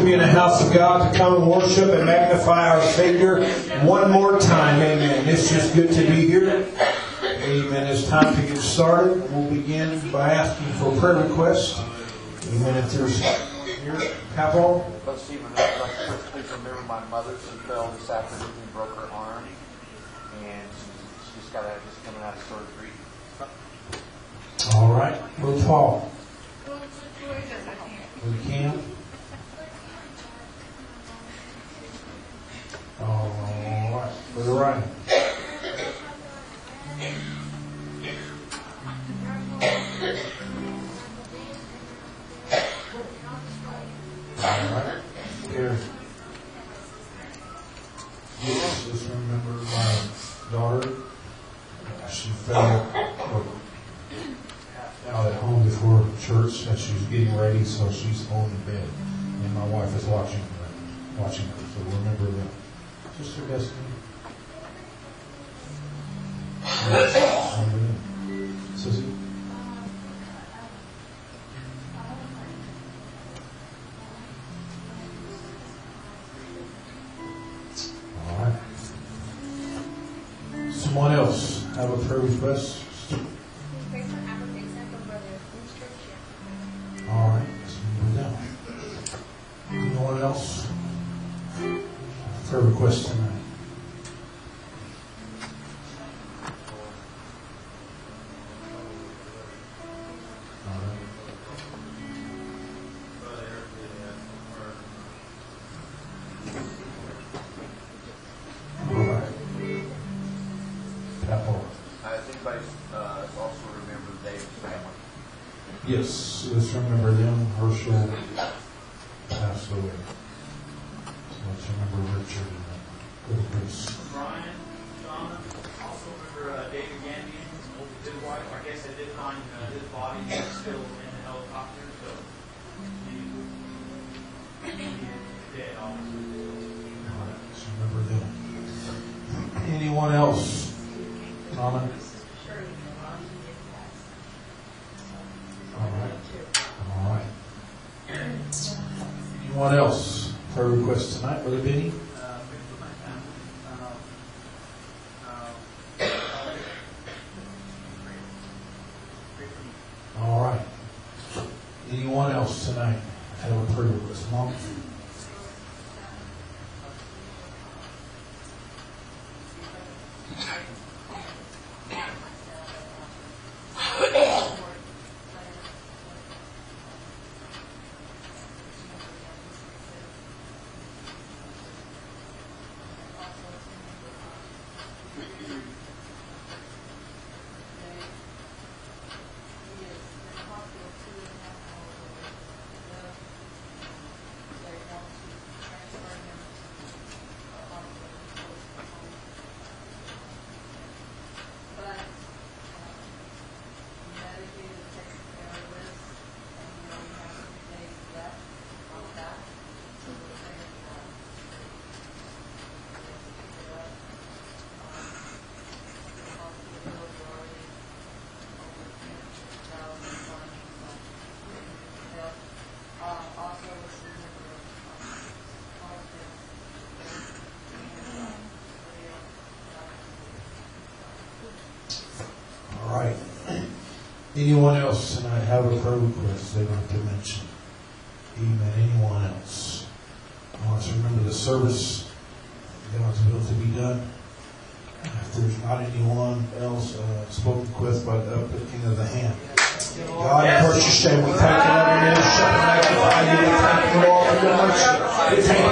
to be in the house of God to come and worship and magnify our Savior one more time. Amen. It's just good to be here. Amen. It's time to get started. We'll begin by asking for prayer requests. Amen. If there's here, Capo. Brother Stephen, I'd like to please remember my mother. She fell this afternoon and broke her arm, and she's, she just got out, just coming out of surgery. All right. Brother Paul. We can. All right. Brother Ryan. All right. Here. Just remember my daughter. She fell out at home before church as she was getting ready, so she's holding the bed, and my wife is watching her, watching her. So remember that. Sister Destiny. Yes, remember Anyone else and I have a prayer request they'd like to mention? Amen. Anyone else? I want us to remember the service God's will to be done. If there's not anyone else uh, spoken with by the uplifting of the hand. God, in purchase name, we thank you, Lord, and and. We thank you, Lord, for your mercy.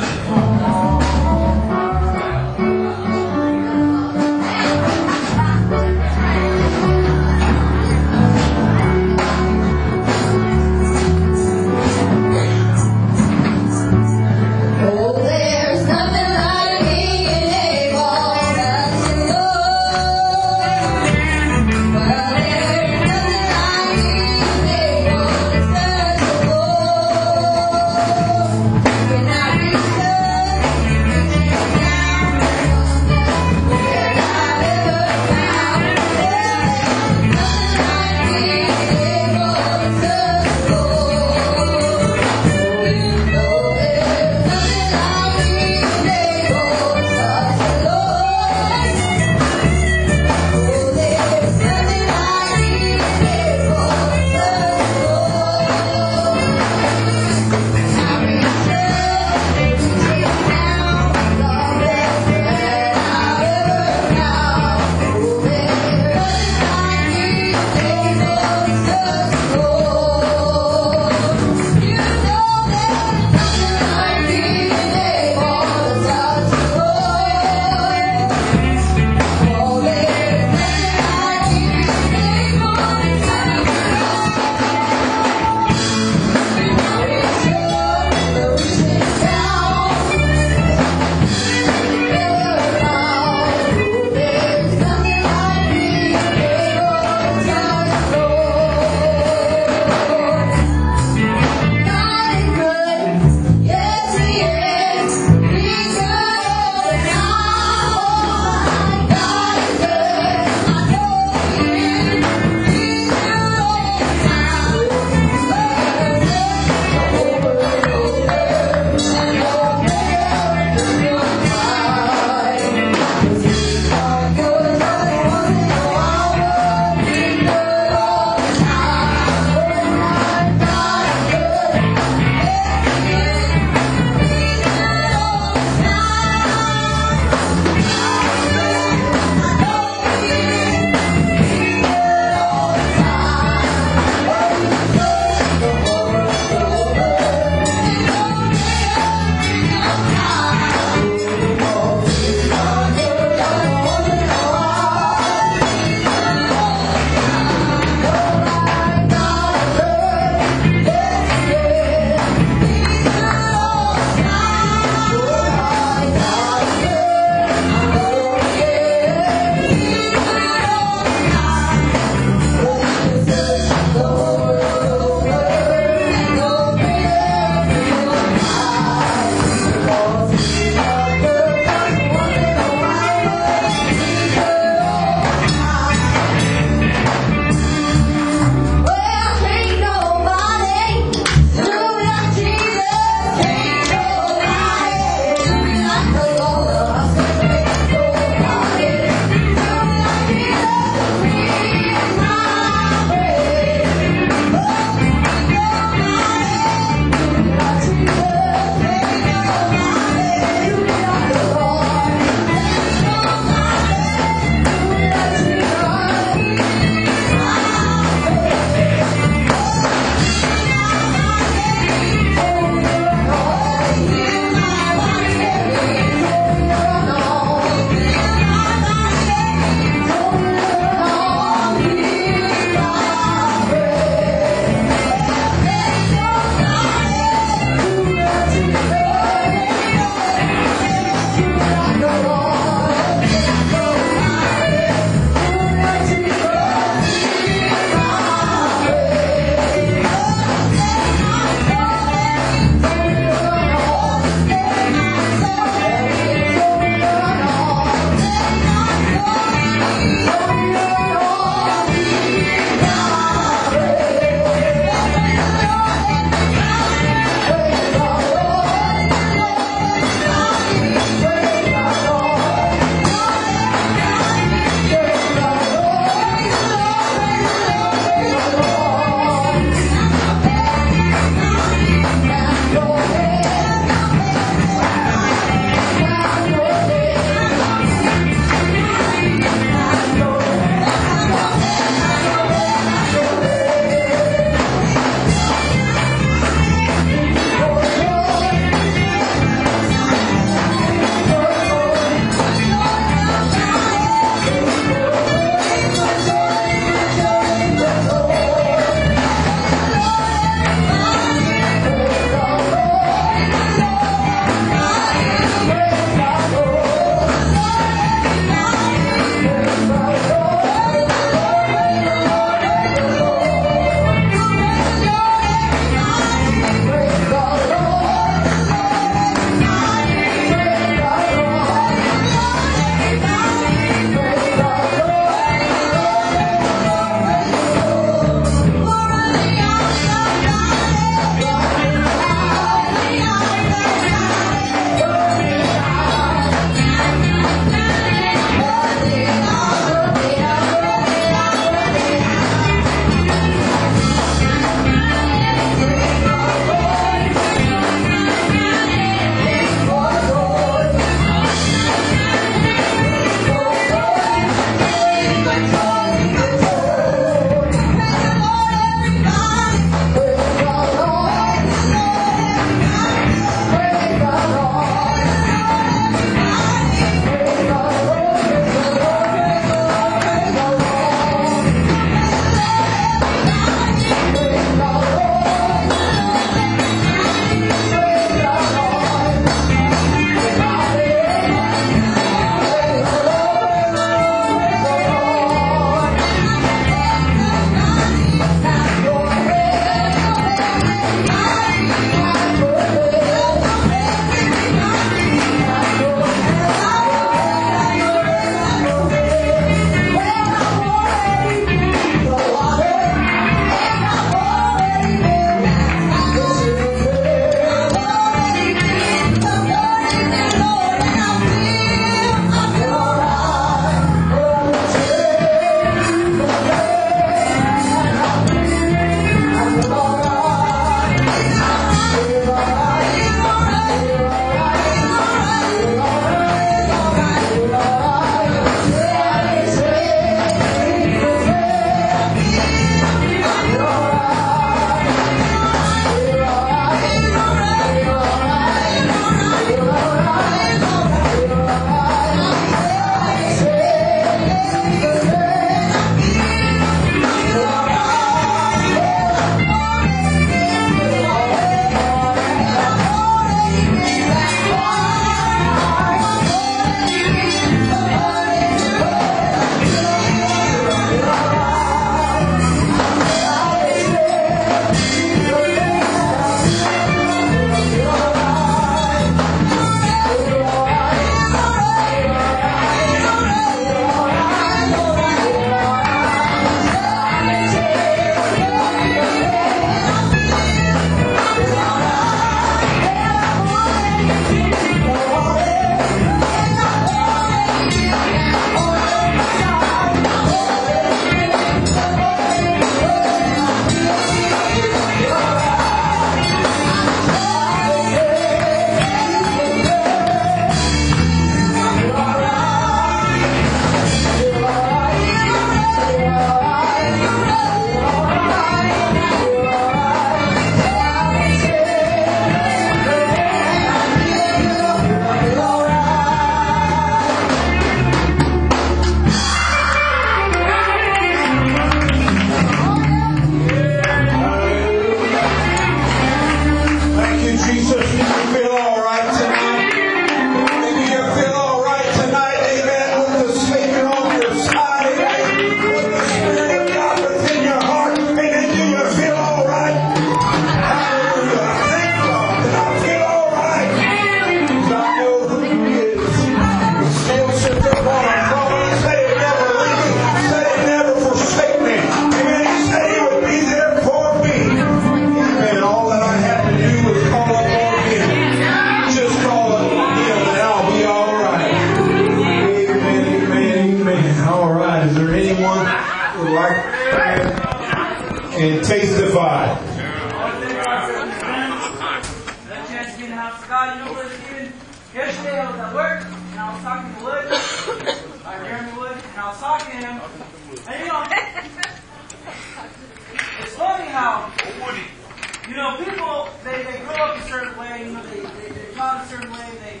It's funny how you know people they, they grow up a certain way, you know, they, they they're taught a certain way, they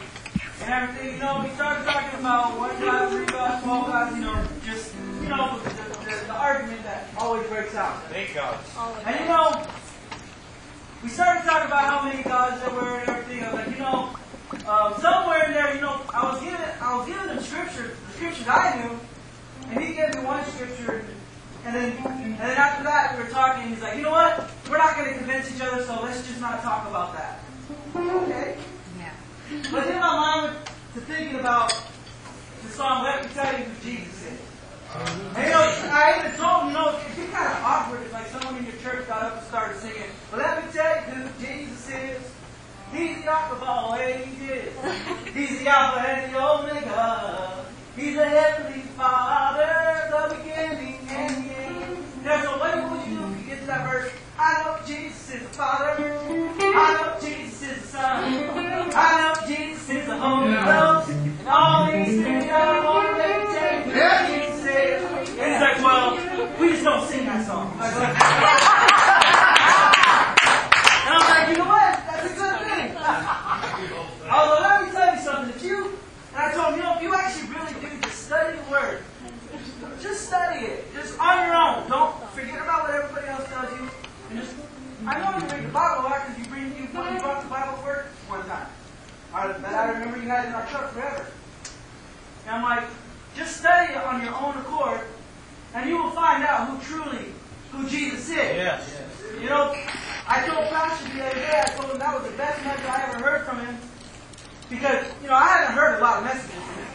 and everything. You know, we started talking about one God, three gods, twelve gods. You know, just you know the, the, the argument that always breaks out. Thank God. And you know, we started talking about how many gods there were and everything. I was like, you know, uh, somewhere in there, you know, I was giving, I was giving him scripture, the scriptures I knew, and he gave me one scripture, and then, and then after that, we were talking. He's like, you know what? We're not going to convince each other, so let's just not talk about that. Okay. Yeah. But then my mind went to thinking about the song "Let Me Tell You Who Jesus Is." And, you know, I even told him, you know, it'd be kind of awkward if like someone in your church got up and started singing, but let me tell you who Jesus is. He's the Alpha of all ages. He's the Alpha and the Omega. He's the Heavenly Father, the beginning and the end. Now, so what would you do if you get to that verse? I know Jesus is the Father. I know Jesus is the Son. I know Jesus is the Holy Ghost. And all these things I want to let me tell you who Jesus is. And he's like, well, we just don't sing that song. I was like, and I was like, you know what? That's a good thing. Although, let me tell you something. If you, and I told him, you know, if you actually really do just study the Word, just study it. Just on your own. Don't forget about what everybody else tells you. And just, I know you read the Bible a lot because you bring, you, you brought the Bible to work one time. I, but I remember you had it in our truck forever. And I'm like, just study it on your own accord, and you will find out who truly, who Jesus is. Yes. You know, I told Pastor the other day, I told him that was the best message I ever heard from him. Because, you know, I haven't heard a lot of messages from him.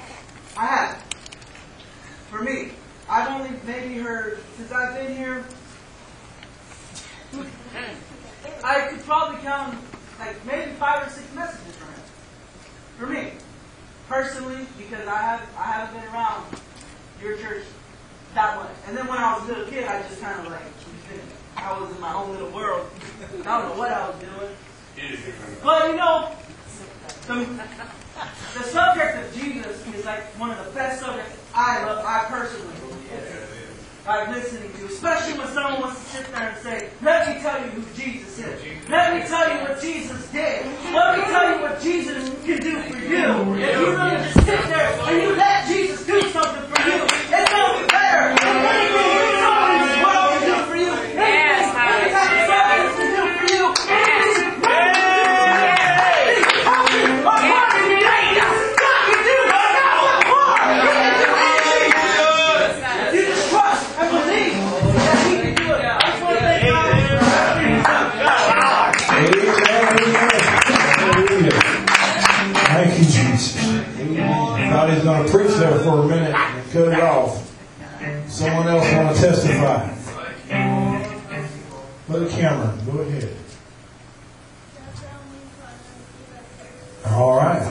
I haven't. For me. I've only maybe heard, since I've been here, I could probably count like maybe five or six messages from him. For me. Personally, because I have I haven't been around your church that much. And then when I was a little kid I just kinda like I was in my own little world. I don't know what I was doing. But you know, the, the subject of Jesus is like one of the best subjects I love, I personally like listening to, especially when someone wants to sit there and say, let me tell you who Jesus is. Let me tell you what Jesus did. Let me tell you what Jesus can do for you. If you really just sit there and you let Jesus do something for you, it's going to be better than anything Thank you, Jesus. Thought he was going to preach there for a minute and cut it off. Someone else want to testify? Brother Cameron, go ahead. All right.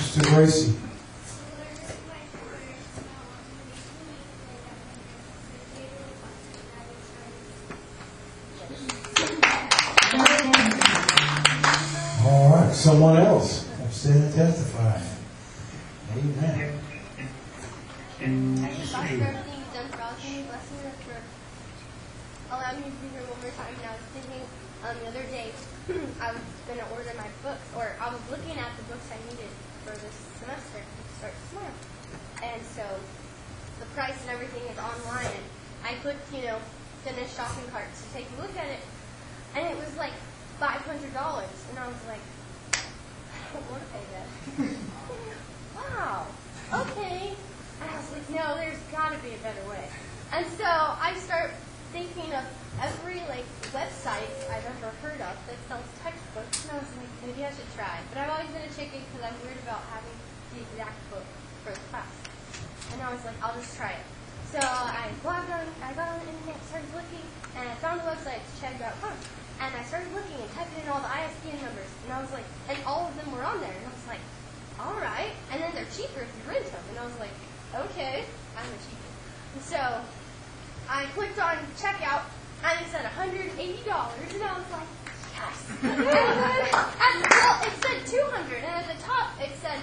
Sister Gracie. All right. Someone else. Stand and testify. Amen. Thank you, God, for everything you've done for us. Can you bless me for me to be here one more time? And I was thinking um, the other day, I was going to order my books, or I was looking at the books I needed for this semester to start tomorrow. And so the price and everything is online. And I clicked, you know, finish shopping cart to take a look at it. And it was like $500. And I was like, I don't want to pay that. Wow. Okay. I was like, no, there's got to be a better way. And so I start thinking of every like website I've ever heard of that sells textbooks, and I was like, maybe I should try. But I've always been a chicken because I'm worried about having the exact book for the class. And I was like, I'll just try it. So I logged on, I got on the internet, started looking, and I found a website, chegg.com. And I started looking and typing in all the ISBN numbers, and I was like, and all of them were on there, and I was like, all right. And then they're cheaper if you rent them, and I was like, okay, I'm a cheaper. And so I clicked on checkout, and it said $180, and I was like, yes. and then at the, well, it said 200, and at the top it said,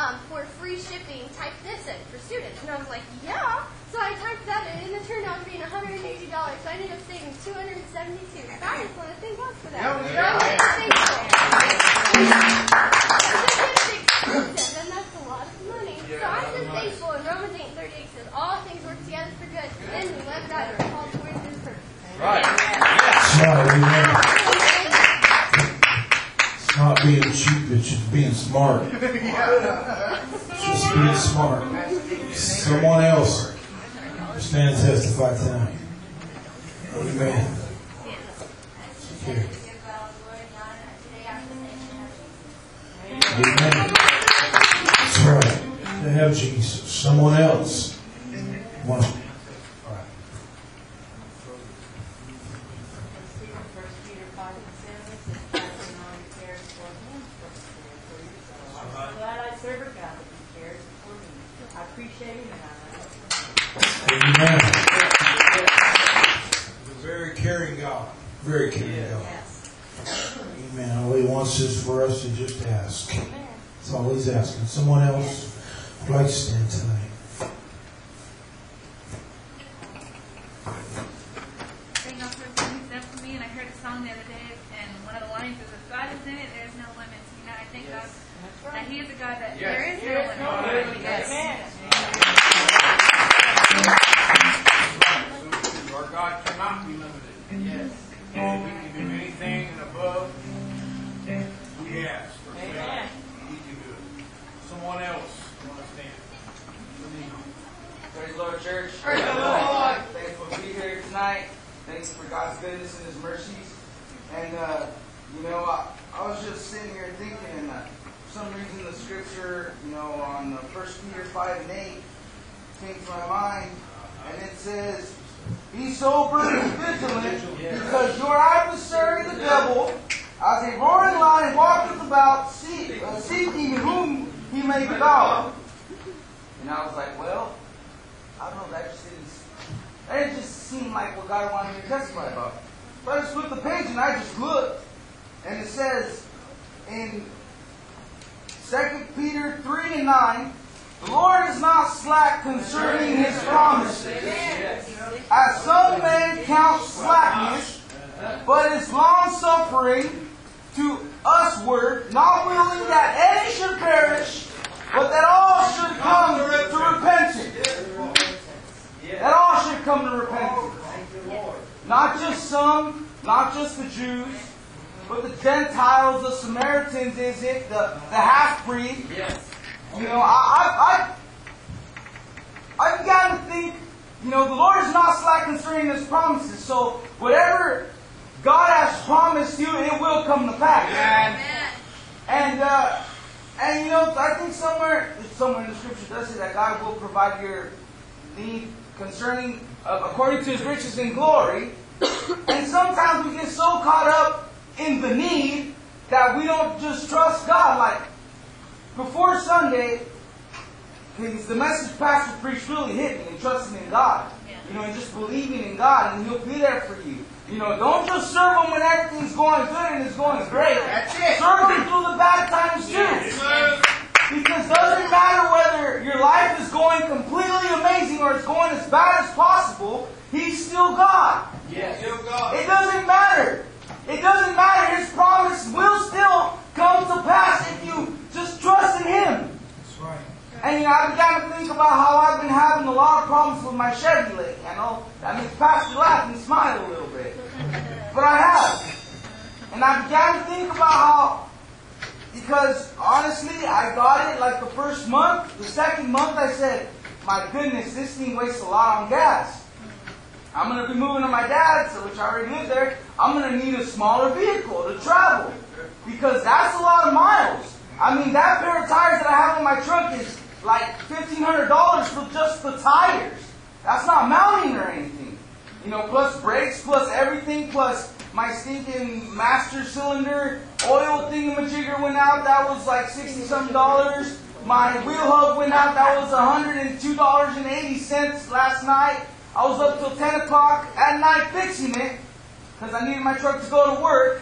um, for free shipping, type this in for students. And I was like, yeah. So I typed that in, and it turned out to be $180. So I ended up saving 272 So I just want to thank God for that. I'm just thankful. It's expensive, and that's a lot of money. So I'm just thankful. And Romans 8 38 says, all things work together for good. And we love God and are called towards His purpose. It's not, amen. It's not being cheap, it's just being smart. It's just being smart. Someone else stand and testify tonight. Amen. Okay. Amen. That's right. They have Jesus. Someone else. One. First Peter five and seven says, "Casting all your cares for him, for he cares for you." So I'm glad I serve a God that cares for me. I appreciate him and I love him. Amen. He's a very caring God. Very caring God. Yes. Amen. All he wants is for us to just ask. That's all he's asking. Someone else would like to stand tonight. According to His riches and glory. and sometimes we get so caught up in the need that we don't just trust God. Like before Sunday, because the message pastor preached really hit me and trusting in God. You know, and just believing in God, and He'll be there for you. You know, don't just serve Him when everything's going good and it's going great. That's it. Serve Him through the bad times too. Because it doesn't matter whether your life is going completely amazing or it's going as bad as possible, He's still God. Yes. Still God. It doesn't matter. It doesn't matter. His promise will still come to pass if you just trust in Him. That's right. And you know, I began to think about how I've been having a lot of problems with my Chevy lately. I know that makes Pastor laugh and smile a little bit. But I have. And I began to think about how, because honestly, I got it like the first month. The second month, I said, my goodness, this thing wastes a lot on gas. I'm going to be moving to my dad's, which I already live there. I'm going to need a smaller vehicle to travel. Because that's a lot of miles. I mean, that pair of tires that I have on my truck is like $1,500 for just the tires. That's not mounting or anything. You know, plus brakes, plus everything, plus my stinking master cylinder oil thingamajigger went out. That was like 60 something dollars. My wheel hub went out. That was $102.80 last night. I was up till 10 o'clock at night fixing it because I needed my truck to go to work.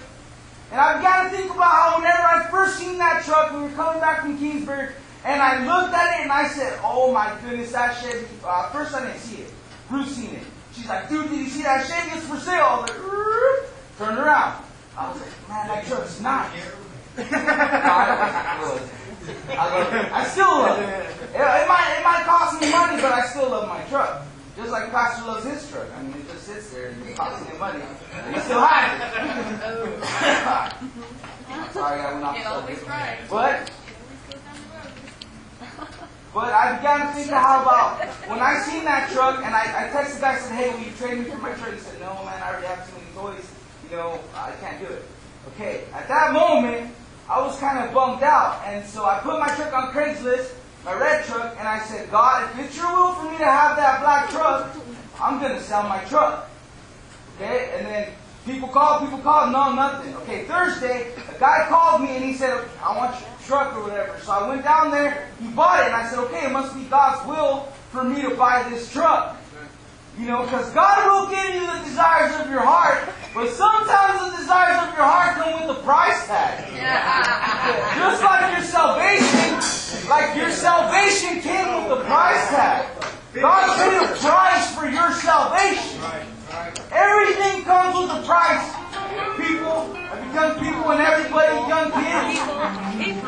And I've got to think about how whenever I first seen that truck, we were coming back from Kingsburg, and I looked at it and I said, oh my goodness, that Chevy. Uh, first I didn't see it. Ruth seen it. She's like, dude, did you see that Chevy? It's for sale. I was like. Turned around. I was like, man, that truck's nice. No, I love. I love. I still love it. It, it might, it might cost me money, but I still love my truck. Just like Pastor loves his truck. I mean, it just sits there and it costs him money. And he still has it. Sorry, I went off It the always subject. right. But, It always goes down the road. but I began to think how about when I seen that truck and I, I texted the guy and said, hey, will you trade me for my truck? He said, no, man, I already have too many toys. You know, I can't do it. Okay, at that moment, I was kind of bummed out. And so I put my truck on Craigslist, my red truck, and I said, God, if it's your will for me to have that black truck, I'm going to sell my truck. Okay, and then people called, people called, no, nothing. Okay, Thursday, a guy called me and he said, I want your truck or whatever. So I went down there, he bought it, and I said, okay, it must be God's will for me to buy this truck. You know, because God will give you the desires of your heart, but sometimes the desires of your heart come with a price tag. Just like your salvation, like your salvation came with a price tag. God paid a price for your salvation. Everything comes with a price. People, young people and everybody, young kids,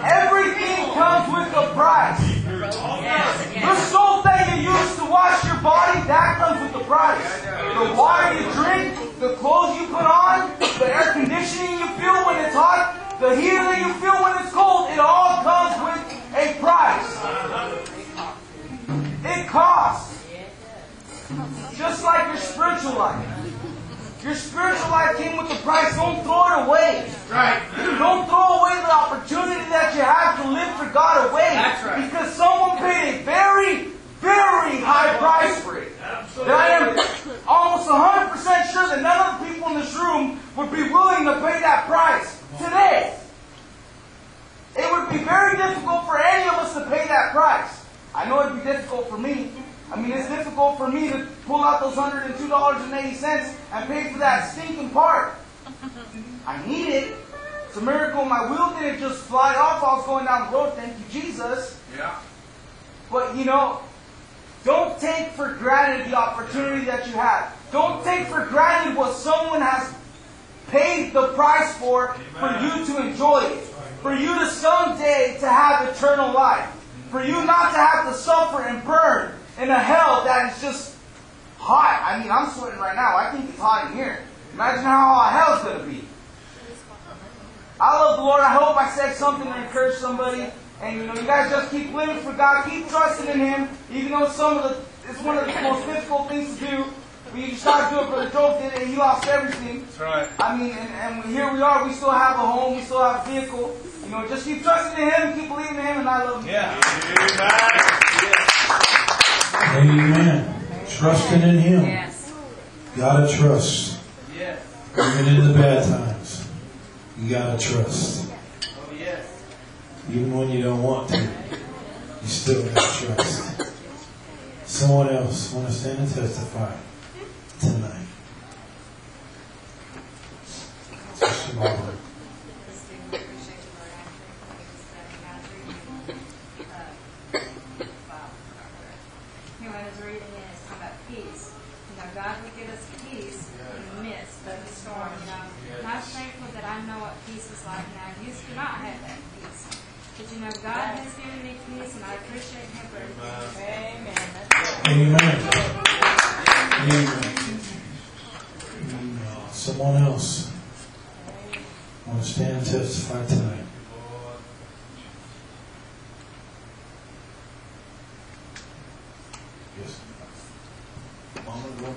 everything comes with a price. The soap that you use to wash your body, that comes with the price. The water you drink, the clothes you put on, the air conditioning you feel when it's hot, the heater that you feel when it's cold, it all comes with a price. It costs. Just like your spiritual life. Your spiritual life came with a price. Don't throw it away. Right. Don't throw away the opportunity that you have to live for God away. That's right. Because someone paid a very, very high price for it. That I am almost 100% sure that none of the people in this room would be willing to pay that price today. It would be very difficult for any of us to pay that price. I know it'd be difficult for me. I mean, it's difficult for me to pull out those $102.80 and pay for that stinking part. I need it. It's a miracle my wheel didn't just fly off while I was going down the road. Thank you, Jesus. Yeah. But you know, don't take for granted the opportunity that you have. Don't take for granted what someone has paid the price for for you to enjoy it. For you to someday to have eternal life. For you not to have to suffer and burn in a hell that is just hot. I mean, I'm sweating right now. I think it's hot in here. Imagine how hot hell's going to be. I love the Lord. I hope I said something to encourage somebody. And you know, you guys just keep living for God. Keep trusting in Him. Even though some of the, it's one of the most difficult things to do. But you just gotta do it. Brother Joe did it, and he lost everything. That's right. I mean, and, and here we are. We still have a home. We still have a vehicle. You know, just keep trusting in Him. Keep believing in Him, and I love Him. Yeah. Amen. Trusting in Him. Yes. Gotta trust. Yes. Even in the bad times. You gotta trust. Oh, yes. Even when you don't want to. You still gotta trust. Someone else want to stand and testify tonight. Sister Barbara. Here, when I was reading it, it's talking about peace. You know, God will give us peace in the midst of the storm. You know, and I'm thankful that I know what peace is like now. I used to not have that peace. But you know, God has given me peace, and I appreciate Him for everything. Amen. Amen. Amen. Someone else want to stand and testify tonight. Yes. Mama, go ahead.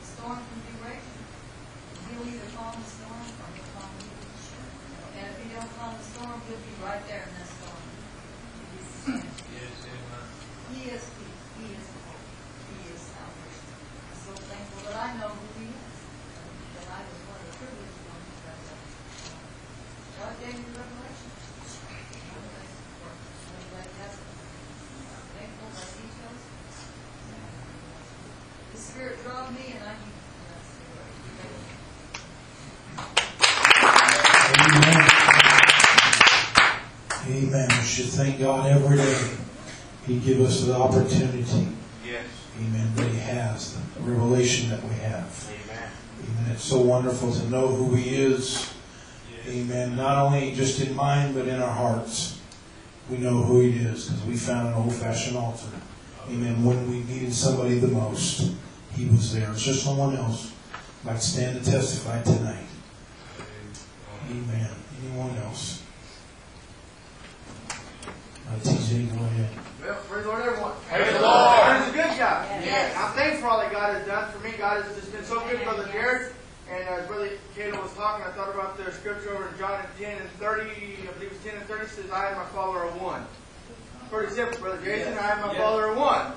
The storm can be raging. He'll either calm the storm or he'll calm you. And if he don't calm the storm, he'll be right there in that storm. He is peace, He is hope, He is salvation. I'm so thankful that I know who He is, and that I was one of the privileged ones that uh, God gave me revelation. I'm thankful for it. I'm glad that's I'm thankful that He chose me. The Spirit drawed me, and I need to. That's the word. Thank you. Amen. Amen. We should thank God every day. He give us the opportunity. Yes. Amen. That He has, the revelation that we have. Amen. Amen. It's so wonderful to know who He is. Amen. Not only just in mind, but in our hearts. We know who He is because we found an old-fashioned altar. Amen. When we needed somebody the most, He was there. Is just someone else might stand to testify tonight? Amen. Anyone else? Uh, TJ, go ahead. Well, praise the Lord, everyone. Praise the Lord. God is a good God. Yes. I'm thankful for all that God has done for me. God has just been so good, Brother Jared. And as Brother Cato was talking, I thought about the scripture over in John 10 and 30. I believe it's 10 and 30 says, I am my Father are one. Pretty simple, Brother Jason. I and my Father are one.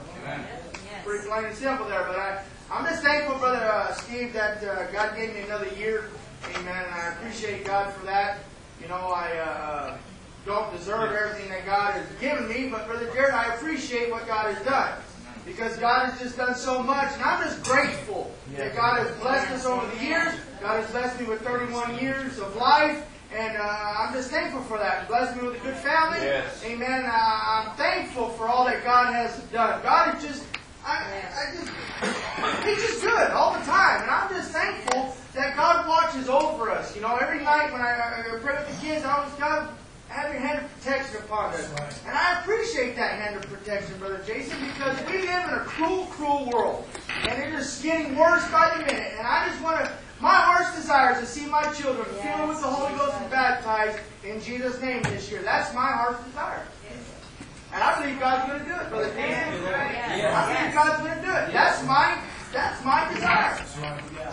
Pretty plain and simple there. But I, I'm just thankful, Brother uh, Steve, that uh, God gave me another year. Amen. And I appreciate God for that. You know, I uh, don't deserve everything that God has given me, but Brother Jared, I appreciate what God has done. Because God has just done so much, and I'm just grateful that God has blessed us over the years. God has blessed me with 31 years of life, and uh, I'm just thankful for that. Blessed me with a good family. Yes. Amen. Uh, I'm thankful for all that God has done. God is just, I, I just, He's just good all the time, and I'm just thankful that God watches over us. You know, every night when I, I I pray with the kids, I always God have your hand of protection upon us, and I appreciate that hand of protection, brother Jason, because we live in a cruel, cruel world, and it is getting worse by the minute. And I just want to, my heart's desire is to see my children filled with the Holy Ghost and baptized in Jesus' name this year. That's my heart's desire. And I believe God's going to do it, Brother Jason. I believe God's going to do it. That's my that's my desire.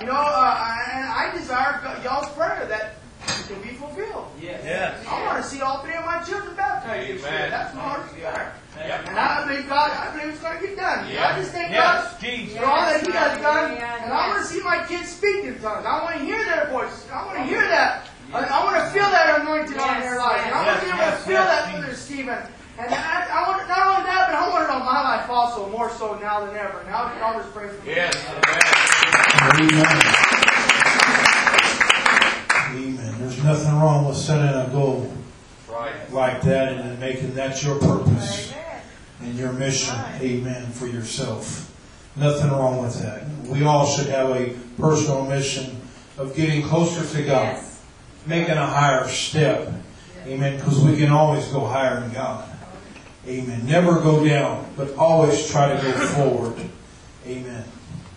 You know, uh, and I desire y'all's prayer that it can be fulfilled. Yes. yes. I want to see all three of my children baptized this year. Amen. That's my heart's desire. Yep. And I believe God, I believe it's going to get done. Yeah. I just thank Yes, God Jesus. for all that He has done. And I want to see my kids speak in tongues. I want to hear their voices. I want to hear that. I, I want to feel that anointing on their lives. And I want to be able to feel that yes, for their Stephen. And I, I want not only that, but I want it on my life also, more so now than ever. Now we can always pray for me. Yes. Amen. Amen. There's nothing wrong with setting a goal Right. like that and then making that your purpose and your mission. Amen. For yourself. Nothing wrong with that. We all should have a personal mission of getting closer to God, making a higher step. Amen. Because we can always go higher in God. Amen. Never go down, but always try to go forward. Amen.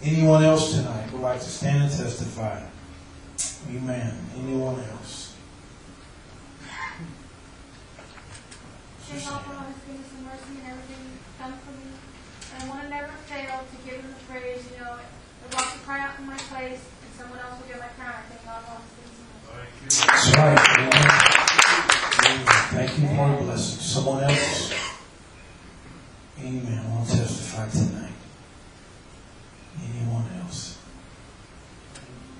Anyone else tonight would like to stand and testify? Amen. Anyone else? God for all His goodness and mercy and everything done for me. And I want to never fail to give Him the praise. You know, the rock will cry out in my place, and someone else will get my crown. I thank God for all His goodness and mercy. That's right. Thank you for the blessing. Someone else? Amen. I want to testify tonight. Anyone else?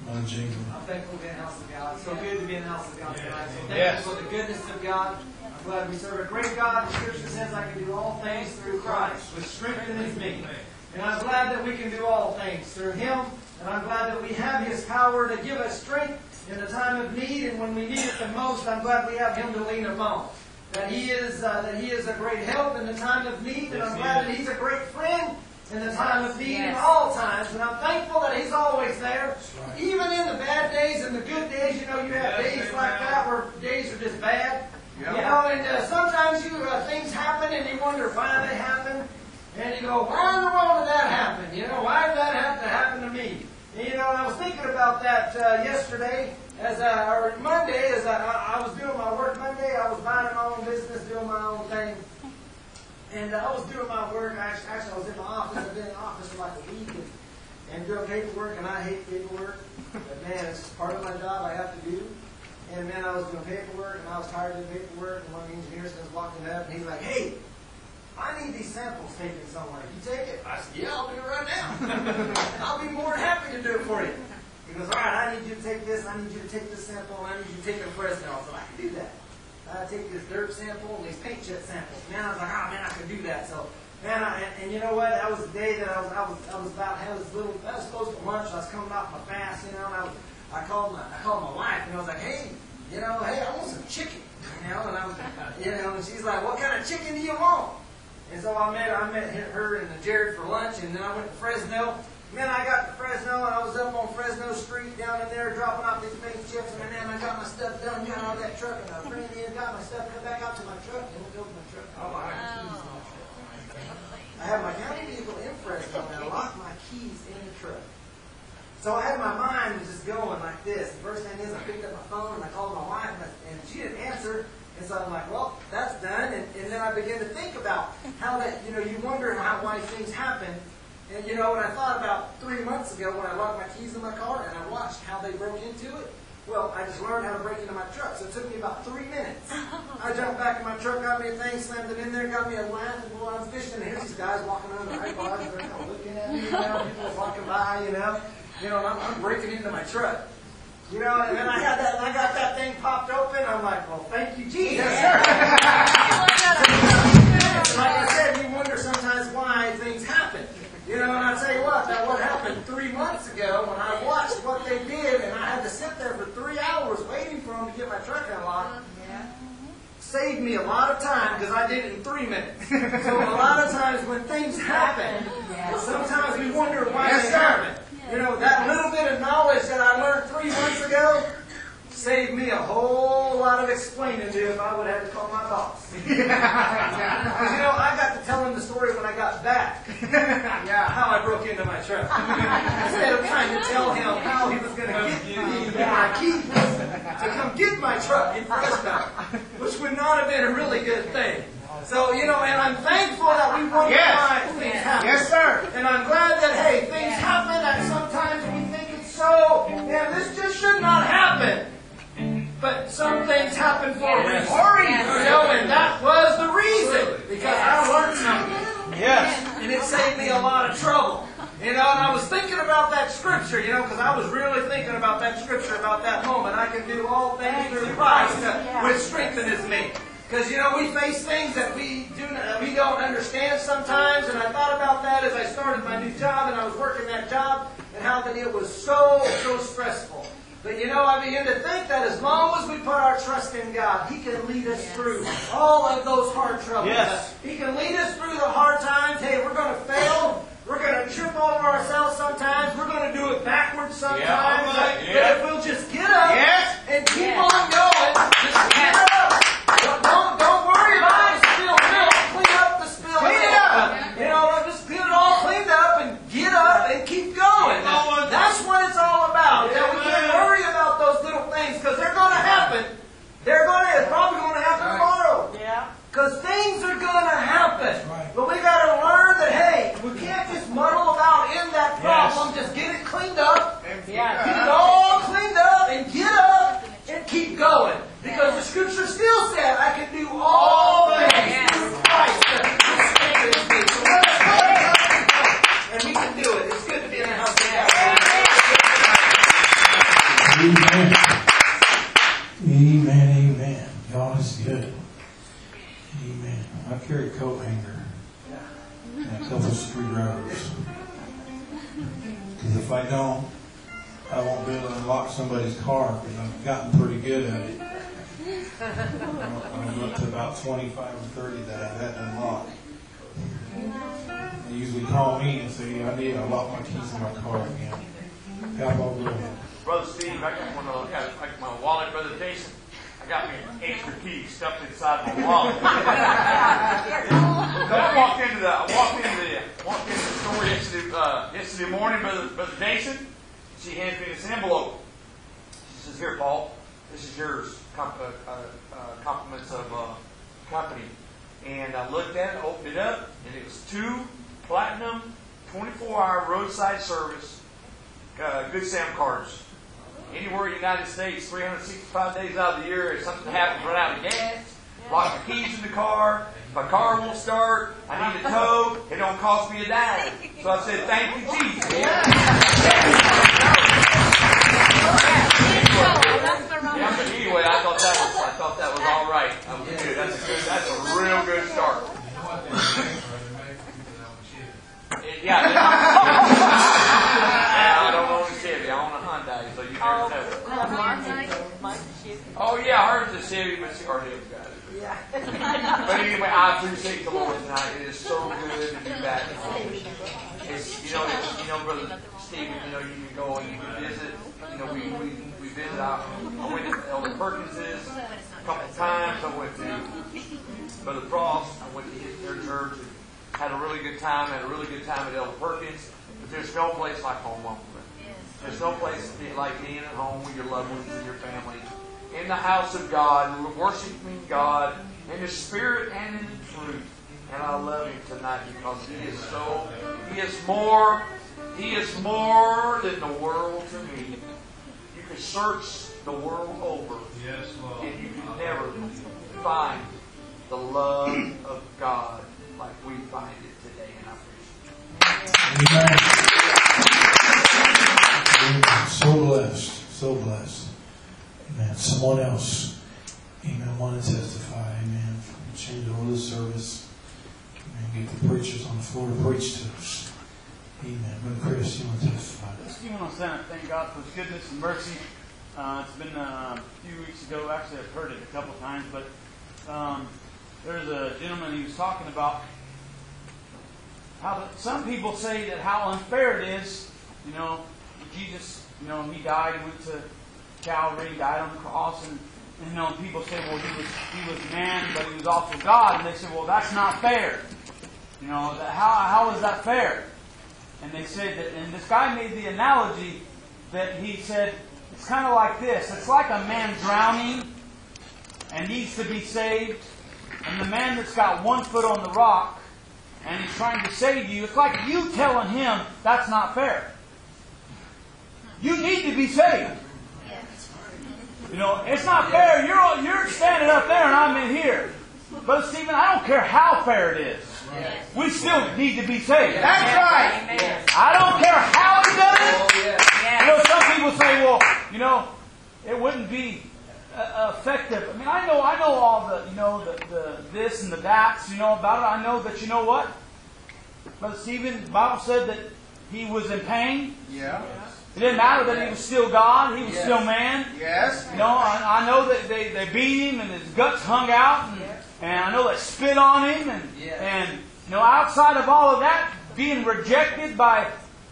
Brother Jacob. I'm thankful to be in the house of God. It's so good to be in the house of God tonight. So thankful Yes. for the goodness of God. I'm glad we serve a great God. The Scripture says I can do all things through Christ, which strengthens me. And I'm glad that we can do all things through Him. And I'm glad that we have His power to give us strength in the time of need. And when we need it the most, I'm glad we have Him to lean upon. That He is uh, that He is a great help in the time of need. And I'm glad that He's a great friend in the time of need in all times. And I'm thankful that He's always there. Even in the bad days and the good days, you know, you have days like that where days are just bad. You know, and uh, sometimes you uh, things happen and you wonder why they happen. And you go, why in the world did that happen? You know, why did that have to happen to me? And, you know, I was thinking about that uh, yesterday, as I, or Monday, as I, I I was doing my work Monday. I was minding my own business, doing my own thing. And uh, I was doing my work. Actually, actually, I was in my office. I've been in the office for like a week and, and doing paperwork, and I hate paperwork. But man, it's part of my job I have to do. And man, I was doing paperwork, and I was tired of doing paperwork. And one of the engineers was walking up, and he's like, "Hey, I need these samples taken somewhere. You take it? I said, yeah, I'll do it right now. I'll be more than happy to do it for you. He goes, all right, I need you to take this, I need you to take this sample, and I need you to take it to Fresno. So I can do that. I take this dirt sample and these paint chip samples. Man, I was like, oh man, I can do that. So, man, I, and, you know what? That was the day that I was, I was, I was about had this little. I was close to lunch. I was coming off my fast, you know, and I was, I called my, I called my wife, and I was like, hey, you know, hey, I want some chicken, you know, and I was, you know, and she's like, what kind of chicken do you want? And so I met, I met her and Jared for lunch, and then I went to Fresno. Man, I got to Fresno, and I was up on Fresno Street down in there dropping off these paint chips, and then I got my stuff done, got out of that truck, and I ran in, got my stuff, come back out to my truck, and looked over my truck. Oh, I had keys in my truck. I had my county vehicle in Fresno, and I locked my keys in the truck. So I had my mind just going like this. The first thing is I picked up my phone and I called my wife, and, and she didn't answer. And so I'm like, well, that's done. And, and then I began to think about how that, you know, you wonder how why things happen. And you know, and I thought about three months ago when I locked my keys in my car and I watched how they broke into it. Well, I just learned how to break into my truck, so it took me about three minutes. I jumped back in my truck, got me a thing, slammed it in there, got me a lamp, and boy, I'm fishing, and here's these guys walking around the iPods, they're kind of looking at me, you know, people walking by, you know, you know, and I'm, I'm breaking into my truck. You know, and then I had that, I got that thing popped open. I'm like, well, thank you, Jesus. like I said, you wonder sometimes why things happen. You know, and I tell you what, now what happened three months ago when I watched what they did, and I had to sit there for three hours waiting for them to get my truck unlocked. Saved me a lot of time because I did it in three minutes. so a lot of times when things happen, sometimes we wonder why Yes, they sir. happen. You know, that little bit of knowledge that I learned three months ago saved me a whole lot of explaining to if I would have to call my boss. Because, you know, I got to tell him the story when I got back. yeah, how I broke into my truck. Instead of trying to tell him how he was going to get me my keys to come get my truck in Fresno, which would not have been a really good thing. So, you know, and I'm thankful that we wonder Yes. things happen. Yes, sir. And I'm glad that, hey, things happen and sometimes we think it's so, and this just should not happen. But some things happen for a Yes. reason. You know, and that was the reason. Because I learned something. Yes. And it saved me a lot of trouble. You know, and I was thinking about that scripture, you know, because I was really thinking about that scripture, about that moment. I can do all things through Christ, uh, which strengtheneth me. Because you know we face things that we do not, we don't understand sometimes, and I thought about that as I started my new job and I was working that job, and how that it was so so stressful. But you know, I begin to think that as long as we put our trust in God, He can lead us through all of those hard troubles. Yes. He can lead us through the hard times. Hey, we're going to fail. We're going to trip over ourselves sometimes. We're going to do it backwards sometimes. Yeah, right. But Yeah. if we'll just get up Yes. and keep on going, just get up. Don't, don't, don't worry about the spilled milk. Clean up the spilled Clean it milk. up. You know, just get it all cleaned up and get up and keep going. going. That's what it's all about. That we can't worry about those little things because they're going to happen. They're going to, it's probably going to happen tomorrow. Yeah. Because things are going to happen. right. But we got to learn that, hey, we can't just muddle about in that problem. Just get it cleaned up. Yeah. Get it all cleaned up and get up and keep going. Because the scripture still said, I can do all things through Christ that strengthens. So let's go. And we can do it. It's good to be in the house of God. Amen. Amen. Amen. God is good. Amen. I carry a coat hanger and a Because if I don't, I won't be able to unlock somebody's car because I've gotten pretty good at it. I'm up to about 25 or 30 that I've had to unlock. They usually call me and say, I need to unlock my keys in my car again. How about? Brother Steve, I got one I got my wallet, Brother Jason. Got me an extra key stuffed inside my wallet. I walked into the, I walked into the, walked into the store yesterday, uh, yesterday morning, Brother, Brother Jason. She hands me this envelope. She says, "Here, Paul, this is yours. Com- uh, uh, uh, compliments of uh, company." And I looked at it, opened it up, and it was two platinum, 24-hour roadside service, uh, Good Sam cards. Anywhere in the United States, 365 days out of the year, if something happens, run out of gas, lock the keys in the car. My car won't start. I need a tow. It don't cost me a dime. So I said, thank you, Jesus. Yeah, but anyway, I thought that was I thought that was all right. That was good. That's a good. That's a real good start. Yeah. yeah, I don't own a Chevy. I own a Hyundai, so you never know. Oh yeah, hers is Chevy, but she already got it. Yeah. But anyway, I appreciate the Lord tonight. It is so good to be back home. It's, you know, you know, brother Stephen, you know, you can go and you can visit. You know, we we, we visit out. I went to Elder Perkins's a couple times. I went to Brother Frost. I went to his their church. And had a really good time. Had a really good time at Elder Perkins. But there's no place like home, Uncle. There's no place to be like being at home with your loved ones and your family. In the house of God, worshiping God in the spirit and in the truth. And I love him tonight because he is so, he is more, he is more than the world to me. You can search the world over. Yes, Lord. And you can never find the love of God like we find it today. And I appreciate it. Amen. So blessed. So blessed. Amen. Someone else. Amen. Want to testify. Amen. Change over the service. Amen. Get the preachers on the floor to preach to us. Amen. Brother Chris, you want to testify? Stephen on Senate, thank God for His goodness and mercy. Uh, it's been uh, a few weeks ago. Actually, I've heard it a couple times, but um, there's a gentleman he was talking about how the, some people say that how unfair it is. You know, Jesus, you know, he died, went to Calvary, died on the cross, and, and you know, people say, well, he was he was man, but he was also God, and they say, well, that's not fair. You know, how how is that fair? And they said that, and this guy made the analogy that he said, it's kind of like this. It's like a man drowning and needs to be saved, and the man that's got one foot on the rock and he's trying to save you, it's like you telling him that's not fair. You need to be saved. You know, it's not fair. You're you're standing up there and I'm in here. But Stephen, I don't care how fair it is. We still need to be saved. That's right. I don't care how he does it. You know, some people say, well, you know, it wouldn't be uh, effective. I mean, I know, I know all the, you know, the, the this and the that's, you know, about it. I know that, you know what? Brother Stephen, the Bible said that he was in pain. Yeah. It didn't matter that he was still God, he was Yes. still man. Yes. You know, I, I know that they, they beat him and his guts hung out, and, and I know they spit on him, and, and you know, outside of all of that, being rejected by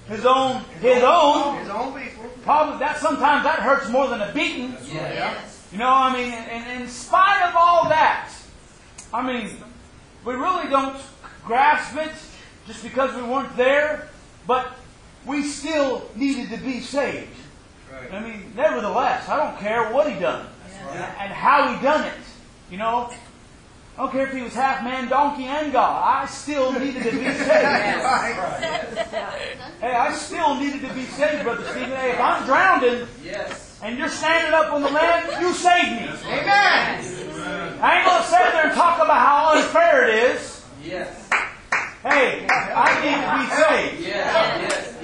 his own his own, His own people. probably that sometimes that hurts more than a beating. Yes. You know, I mean, and, and in spite of all that, I mean, we really don't grasp it just because we weren't there, but we still needed to be saved. I mean, nevertheless, I don't care what he done and, and how he done it. You know, I don't care if he was half man, donkey, and God. I still needed to be saved. Hey, I still needed to be saved, Brother Stephen. Hey, if I'm drowning Yes. and you're standing up on the land, you saved me. Amen. I ain't gonna sit there and talk about how unfair it is. Yes. Hey, I need to be saved. Yes. Yes.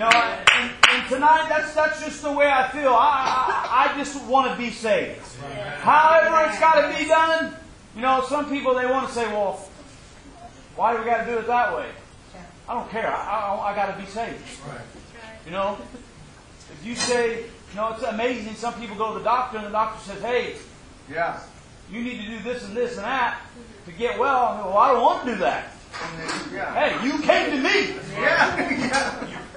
Know, and, and tonight that's that's just the way I feel. I I, I just want to be saved. However, it's got to be done. You know, some people they want to say, "Well, why do we got to do it that way?" I don't care. I I, I got to be saved. You know, if you say, you know, it's amazing. Some people go to the doctor and the doctor says, "Hey, Yeah. you need to do this and this and that to get well." I well, I don't want to do that. Yeah. Hey, you came to me. Yeah.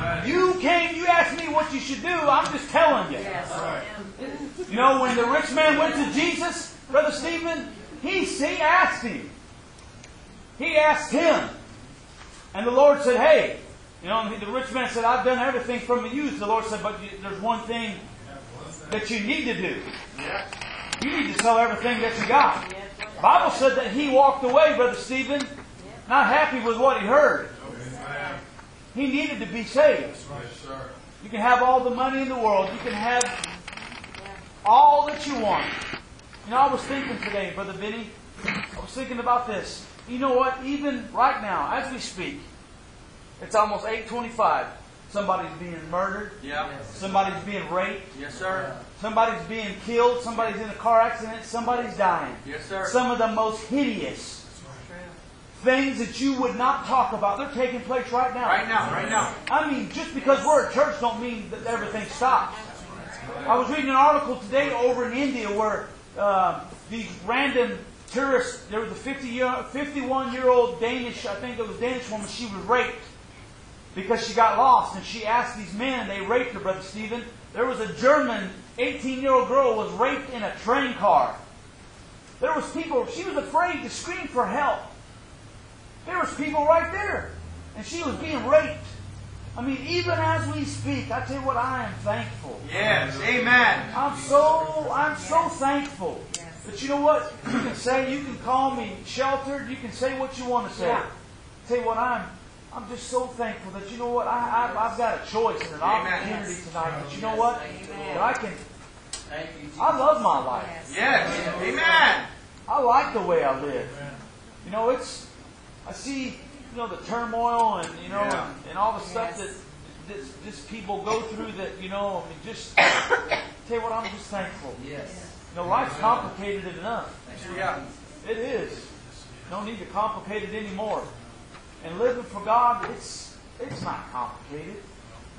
yeah. You came, you asked me what you should do. I'm just telling you. You know, when the rich man went to Jesus, Brother Stephen, he, he asked him. He asked him. And the Lord said, hey, you know, the rich man said, I've done everything from the youth. The Lord said, but you, there's one thing that you need to do. You need to sell everything that you got. The Bible said that he walked away, Brother Stephen, not happy with what he heard. He needed to be saved. You can have all the money in the world. You can have all that you want. You know, I was thinking today, Brother Vinny, I was thinking about this. You know what? Even right now, as we speak, it's almost 825. Somebody's being murdered. Yeah. Somebody's being raped. Yes, sir. Somebody's being killed. Somebody's in a car accident. Somebody's dying. Yes, sir. Some of the most hideous things that you would not talk about, they're taking place right now. Right now, right now. I mean, just because we're a church don't mean that everything stops. I was reading an article today over in India where uh, these random tourists, there was a 50 year, 51 year old Danish, I think it was Danish woman, she was raped because she got lost and she asked these men, they raped her, Brother Stephen. There was a German 18 year old girl was raped in a train car. There was people, she was afraid to scream for help. There was people right there. And she was being raped. I mean, even as we speak, I tell you what, I am thankful. Yes. Amen. I'm so I'm so thankful. But you know what? You can say you can call me sheltered. You can say what you want to say. Yeah. Tell you what, I'm I'm just so thankful that you know what I, I I've got a choice and an Amen. opportunity tonight. But you know what that I can. Thank you, I love my life. Yes. Amen. I like the way I live. You know, it's I see you know the turmoil and you know Yeah. and, and all the stuff that this, this people go through that you know I mean just tell you what I'm just thankful. Yes. You know, life's complicated enough. Yeah. It is. No need to complicate it anymore. And living for God, it's it's not complicated.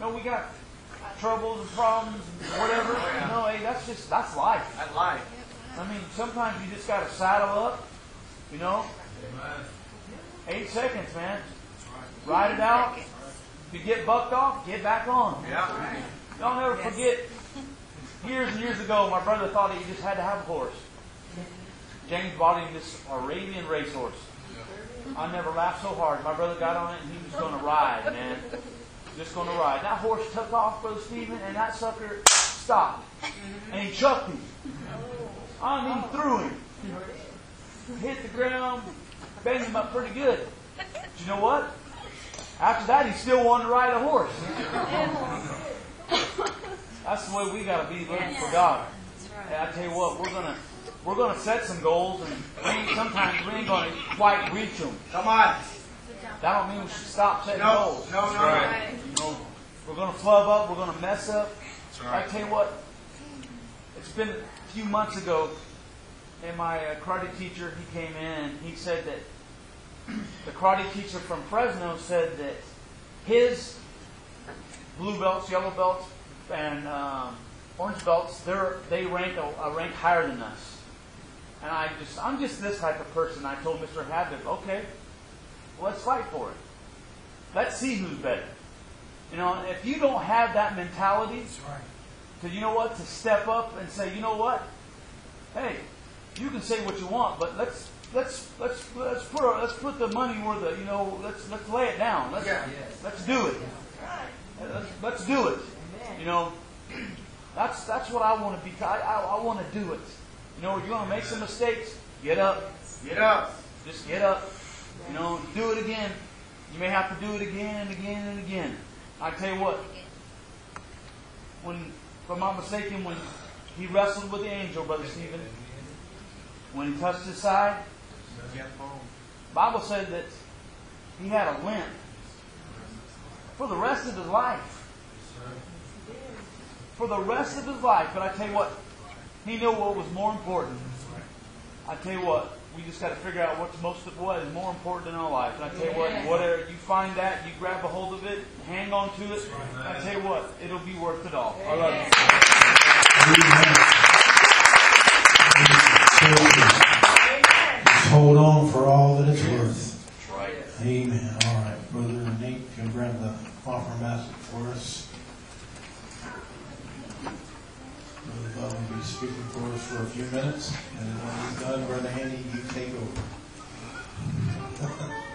No, we got troubles and problems and whatever. Oh, you know, hey, that's just that's life. That life. I mean, sometimes you just got to saddle up. You know, eight seconds, man. Ride it out. If you get bucked off, get back on. Yeah. Don't ever forget. Years and years ago, my brother thought that he just had to have a horse. James bought him this Arabian racehorse. I never laughed so hard. My brother got on it and he was going to ride, man. Just going to ride. That horse took off, Brother Stephen, and that sucker stopped. And he chucked him. I mean, threw him. Hit the ground, banged him up pretty good. But you know what? After that, he still wanted to ride a horse. That's the way we got to be living for God. Hey, I tell you what, we're gonna we're gonna set some goals, and we ain't, sometimes we ain't gonna quite reach them. Come on. That don't mean we should stop setting No. goals. No. No. No. You know, we're gonna flub up. We're gonna mess up. I tell you what, it's been a few months ago, and my uh, karate teacher he came in and he said that the karate teacher from Fresno said that his blue belts, yellow belts, and um, orange belts they're they rank a, a rank higher than us. And I just I'm just this type of person. I told Mr. Habib, okay, well, let's fight for it. Let's see who's better. You know, if you don't have that mentality, right. to you know what, to step up and say, you know what, hey, you can say what you want, but let's let's let's let's put our, let's put the money where the you know let's let's lay it down. Let's Yeah. let's do it. Let's, let's do it. You know, that's that's what I want to be. I I, I want to do it. You know, you're going to make some mistakes. Get up. Get up. Just get up. You know, do it again. You may have to do it again and again and again. I tell you what, when, if I'm not mistaken, when he wrestled with the angel, Brother Stephen, when he touched his side, Bible said that he had a limp for the rest of his life. For the rest of his life. But I tell you what, he knew what was more important. I tell you what, we just got to figure out what's most of what is more important in our life. And I tell you what, whatever you find that, you grab a hold of it, hang on to it. I tell you what, it'll be worth it all. I love you. Hold on for all that it's worth. Amen. All right, Brother Nate, can you grab the offering basket for us? Brother Bob will be speaking for us for a few minutes, and then when he's done, Brother Andy, you take over.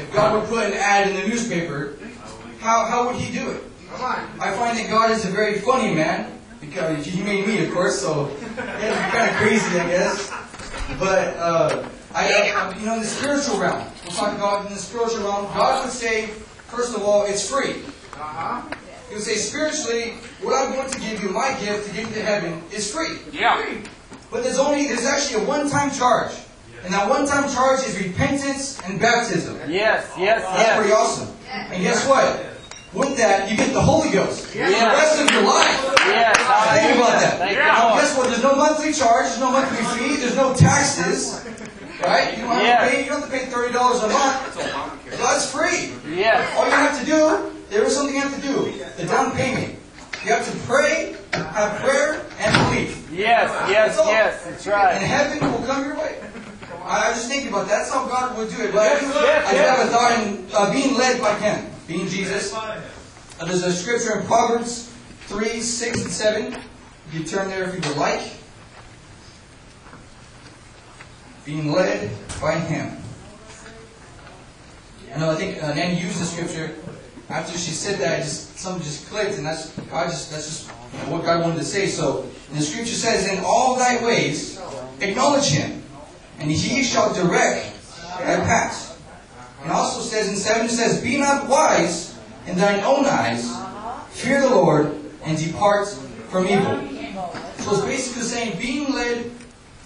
if God would put an ad in the newspaper, how, how would He do it? I find that God is a very funny man, because He made me, of course, so it's kind of crazy, I guess. But, uh, I, I, you know, in the spiritual realm, we'll talk about in the spiritual realm, God would say, first of all, it's free. Uh-huh. He would say, spiritually, what I'm going to give you, my gift to give you to heaven, is free. Yeah. But there's only, there's actually a one-time charge. And that one-time charge is repentance and baptism. Yes, yes, That's yes. pretty awesome. And guess what? With that, you get the Holy Ghost. For the rest of your life. Yes, Think about that. Thank you, Now, Lord. guess what? There's no monthly charge, there's no monthly fee, there's no taxes. Right? You don't have Yes. to pay, you don't have to pay thirty dollars a month. So that's free. Yes. All you have to do, there is something you have to do. The down payment. You have to pray, have prayer, and believe. Yes, yes, That's yes, that's right. And heaven will come your way. I, was just think about. That's how God would do it. But I do, Yes, I yes. have a thought in uh, being led by Him, being Jesus. Uh, there's a scripture in Proverbs 3, 6, and 7. You can turn there if you would like. Being led by Him. I know, I think uh, Nanny used the scripture. After she said that, it just something just clicked, and that's I just that's just what God wanted to say. So, the scripture says, "In all thy ways, acknowledge Him, and He shall direct thy path. And also says in seven, it says, "Be not wise in thine own eyes; fear the Lord, and depart from evil." So it's basically saying being led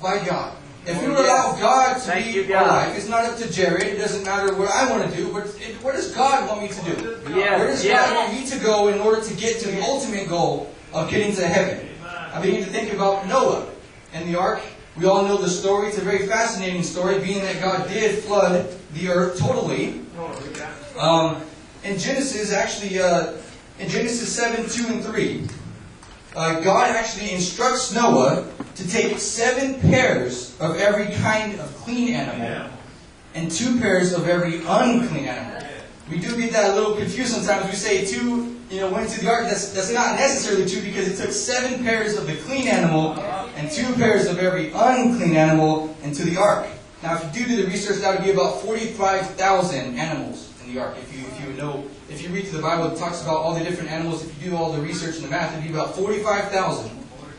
by God. If we allow God to Thank be you, our life, it's not up to Jared. It doesn't matter what I want to do, but it, what does God want me to do? Yes, Where does yes. God want me to go in order to get to the ultimate goal of getting to heaven? I begin to think about Noah and the ark. We all know the story. It's a very fascinating story, being that God did flood the earth totally. Um, in Genesis, actually, uh, in Genesis 7, 2 and 3, uh, God actually instructs Noah to take seven pairs of every kind of clean animal and two pairs of every unclean animal. We do get that a little confused sometimes. We say two, you know, went to the ark. That's, that's not necessarily true because it took seven pairs of the clean animal and two pairs of every unclean animal into the ark. Now, if you do do the research, that would be about 45,000 animals in the ark. If you, if you know, if you read through the Bible, it talks about all the different animals. If you do all the research and the math, it'd be about 45,000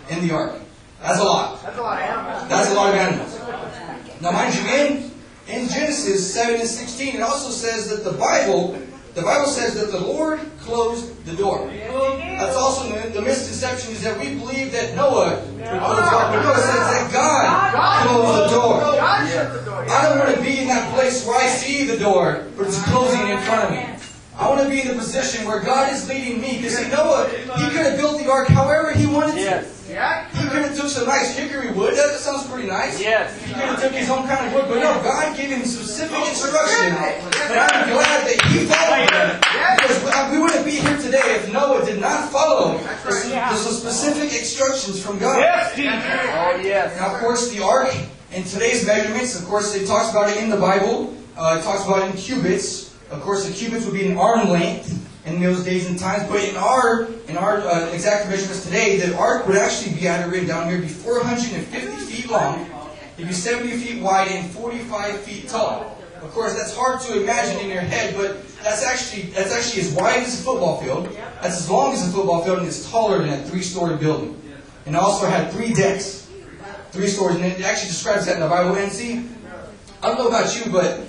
in the ark. That's a lot. That's a lot of animals. That's a lot of animals. Now, mind you, in, in Genesis 7 and 16, it also says that the Bible, the Bible says that the Lord closed the door. That's also the, the misconception is that we believe that Noah closed the door. Noah says that God closed the door. God shut the door. I don't want to be in that place where I see the door, but it's closing in front of me. I want to be in the position where God is leading me. Because see, Noah, he could have built the ark however he wanted to. Yes. Yeah? He could have took some nice hickory wood. That sounds pretty nice. Yes. He could have took his own kind of wood, but no, God gave him specific instruction. And I'm glad that he followed them. Because we- we wouldn't be here today if Noah did not follow the, the specific instructions from God. Yes, Jesus. Oh, yes. Now, of course, the ark, in today's measurements, of course, it talks about it in the Bible. Uh, it talks about it in cubits. Of course, the cubits would be an arm length in those days and times. But in our in our uh, exact measurements today, the ark would actually be, it down here, be 450 feet long, it'd be 70 feet wide, and 45 feet tall. Of course, that's hard to imagine in your head, but that's actually that's actually as wide as a football field. That's as long as a football field, and it's taller than a three-story building. And also had three decks three stories, and it actually describes that in the Bible. And see, I don't know about you, but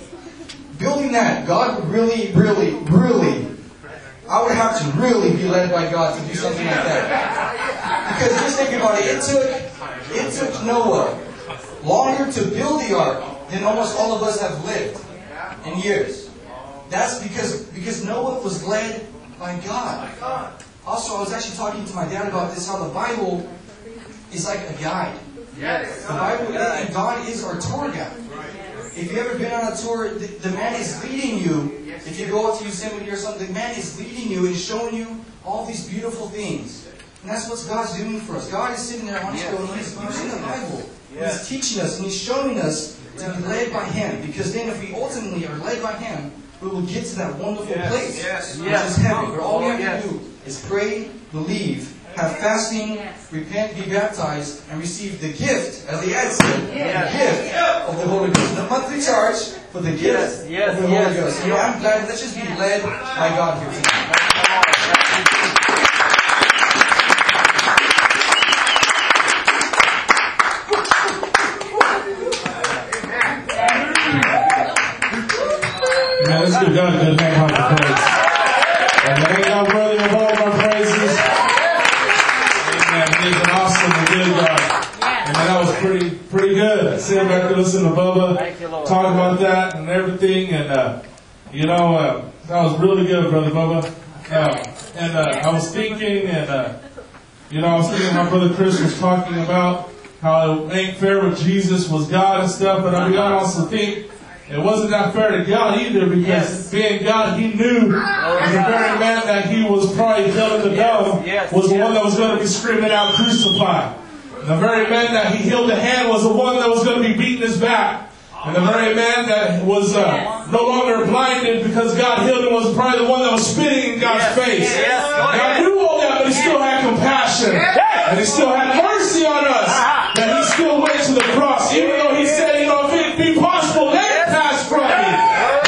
building that, God really, really, really, I would have to really be led by God to do something like that. Because just think about it, it took, it took Noah longer to build the ark than almost all of us have lived in years. That's because, because Noah was led by God. Also, I was actually talking to my dad about this, how the Bible is like a guide. Yes. The Bible, and God is our tour guide. If you've ever been on a tour, the, the man is leading you. If you go to Yosemite or something, the man is leading you and showing you all these beautiful things. And that's what God's doing for us. God is sitting there on his throne. He's using the Bible. He's teaching us and He's showing us to be led by Him. Because then if we ultimately are led by Him, we will get to that wonderful Yes, place. yes, which yes. is heaven. Where all we Oh, have to do is pray, believe, have fasting, repent, be baptized, and receive the gift, as the ad said, the gift of the Holy Ghost. The monthly charge for the gift Yes, yes, of the yes. Holy Ghost. You know, I'm glad. Let's just be led by God here tonight. Man, let's give God a good hand clap of praise. And ain't God worthy of all of our praises? Amen. He's an awesome and good God. And man, that was pretty pretty good. Sitting back to listen to Bubba Thank you, Lord. talk about that and everything. And, uh, you know, uh, that was really good, Brother Bubba. Uh, and uh, I was thinking, and, uh, you know, I was thinking my brother Chris was talking about how it ain't fair with Jesus was God and stuff, but I mean, I also think it wasn't that fair to God either because being God, He knew that the very man that He was probably killing the dumb yes, was the yes. one that was going to be screaming out, crucify. The very man that He healed the hand was the one that was going to be beating his back. And the very man that was uh, no longer blinded because God healed him was probably the one that was spitting in God's face. yes, God knew all that, but He still had compassion. And He still had mercy on us. And He still went to the cross. Even though He said, you know, if it be possible, let it pass from me.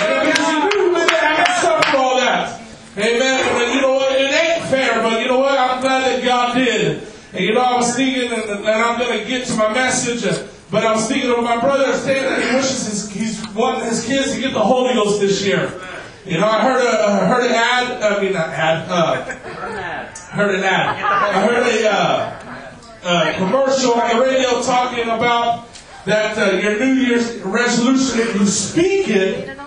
And because He knew we didn't have to suffer all that. Amen. And you know what? It ain't fair, but you know what? I'm glad that God did. And you know, I was thinking, and, I'm going to get to my message, but I was thinking of my brother saying that he wishes his, he's wanting his kids to get the Holy Ghost this year. You know, I heard a, I heard an ad, I mean, not ad, uh, heard an ad. I heard a uh, uh, commercial on the radio talking about that uh, your New Year's resolution, if you speak it,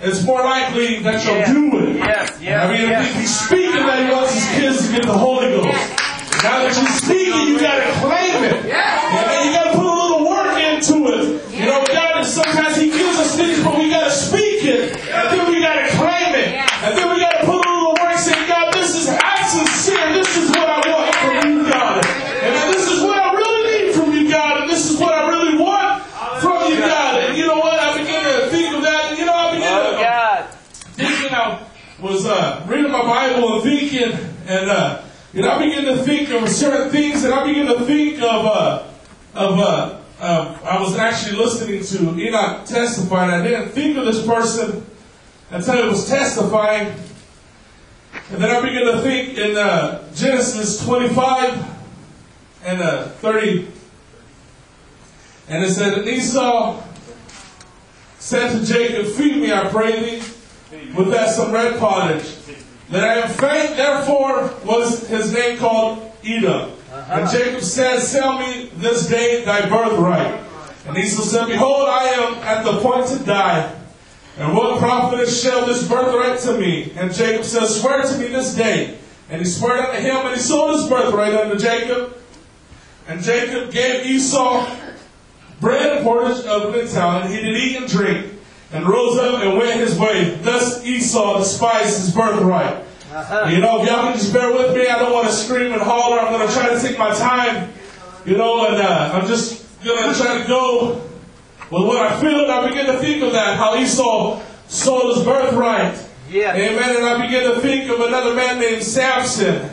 it's more likely that you'll do it. Yes, yes, I mean, yes. if he's speaking that he wants his kids to get the Holy Ghost. Now that you're speaking, you gotta claim it. And then you gotta put a little work into it. You know, God, sometimes He gives us things, but we gotta speak it. And then we gotta claim it. And then we gotta put a little work and say, God, this is, I'm sincere. This is what I want from you, God. And this is what I really need from you, God. And this is what I really want from you, God. And you know what? I begin to think of that. And you know, I begin Oh, to God. thinking I was uh, reading my Bible and thinking, and uh, know, I begin to think of certain things, and I begin to think of uh, of uh, uh, I was actually listening to Enoch testify, and I didn't think of this person until he was testifying, and then I began to think in uh, Genesis 25 and uh, 30, and it said, and Esau said to Jacob, Feed me, I pray thee, with that some red pottage. That I am faint, therefore was his name called Edom. Uh-huh. And Jacob said, Sell me this day thy birthright. And Esau said, Behold, I am at the point to die. And what profit shall this birthright to me? And Jacob said, Swear to me this day. And he swore unto him, and he sold his birthright unto Jacob. And Jacob gave Esau bread and pottage of town, and he did eat and drink, and rose up and went his way. Thus Esau despised his birthright. You know, if y'all can just bear with me, I don't want to scream and holler. I'm going to try to take my time, you know, and uh, I'm just going to try to go with what I feel. And I begin to think of that, how Esau sold his birthright. Yes. Amen. And I begin to think of another man named Samson.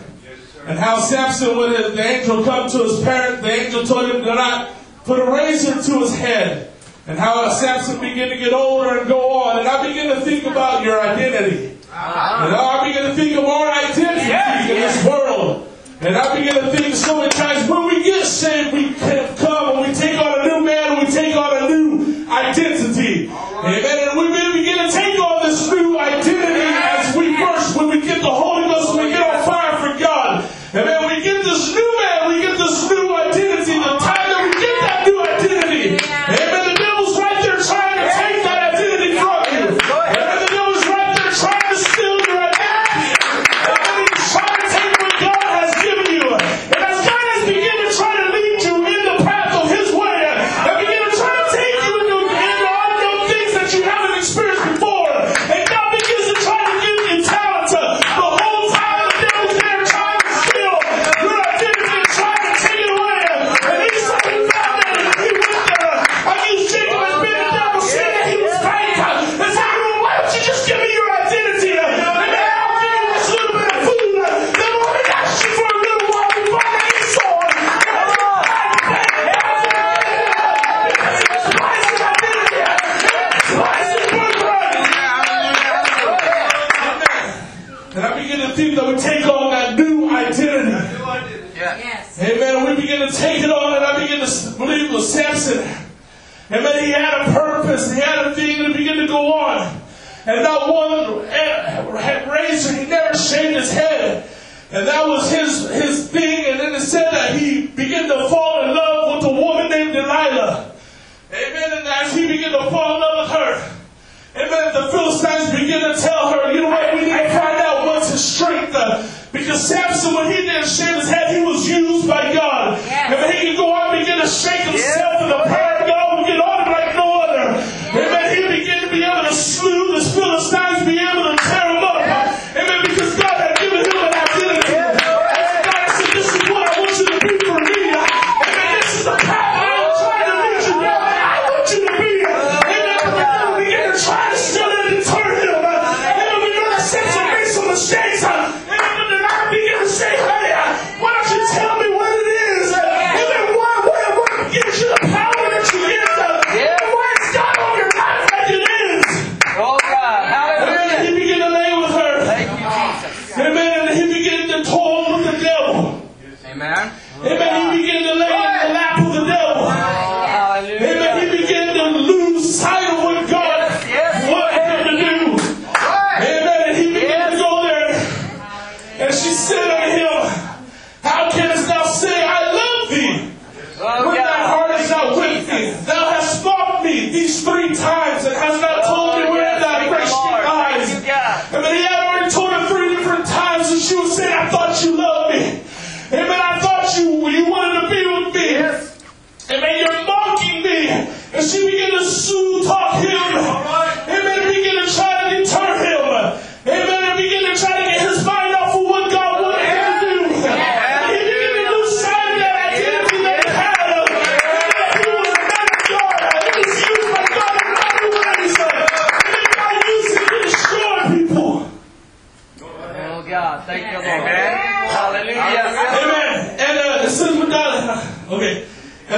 And how Samson, when the angel come to his parent, the angel told him to not put a razor to his head. And how Samson began to get older and go on. And I begin to think about your identity. Ah. And I begin to think of our identity in this world. And I begin to think so many times when we get saved, we can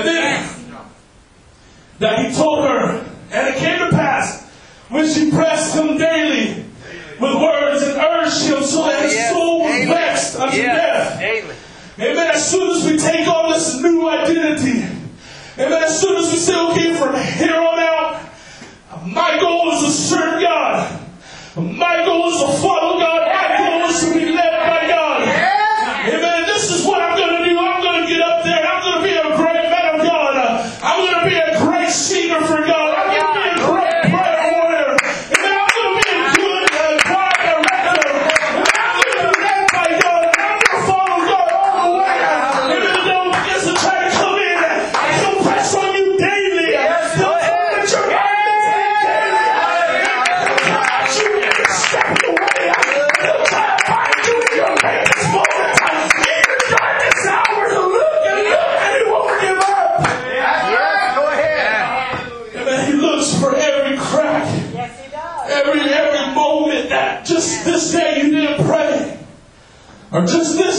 And then that he told her, and it came to pass when she pressed him daily with words and urged him so that his soul was vexed unto death. Amen. As soon as we take on this new identity, amen. As soon as we say, okay, from here on out, my goal is to serve God. My goal is to follow God are just this.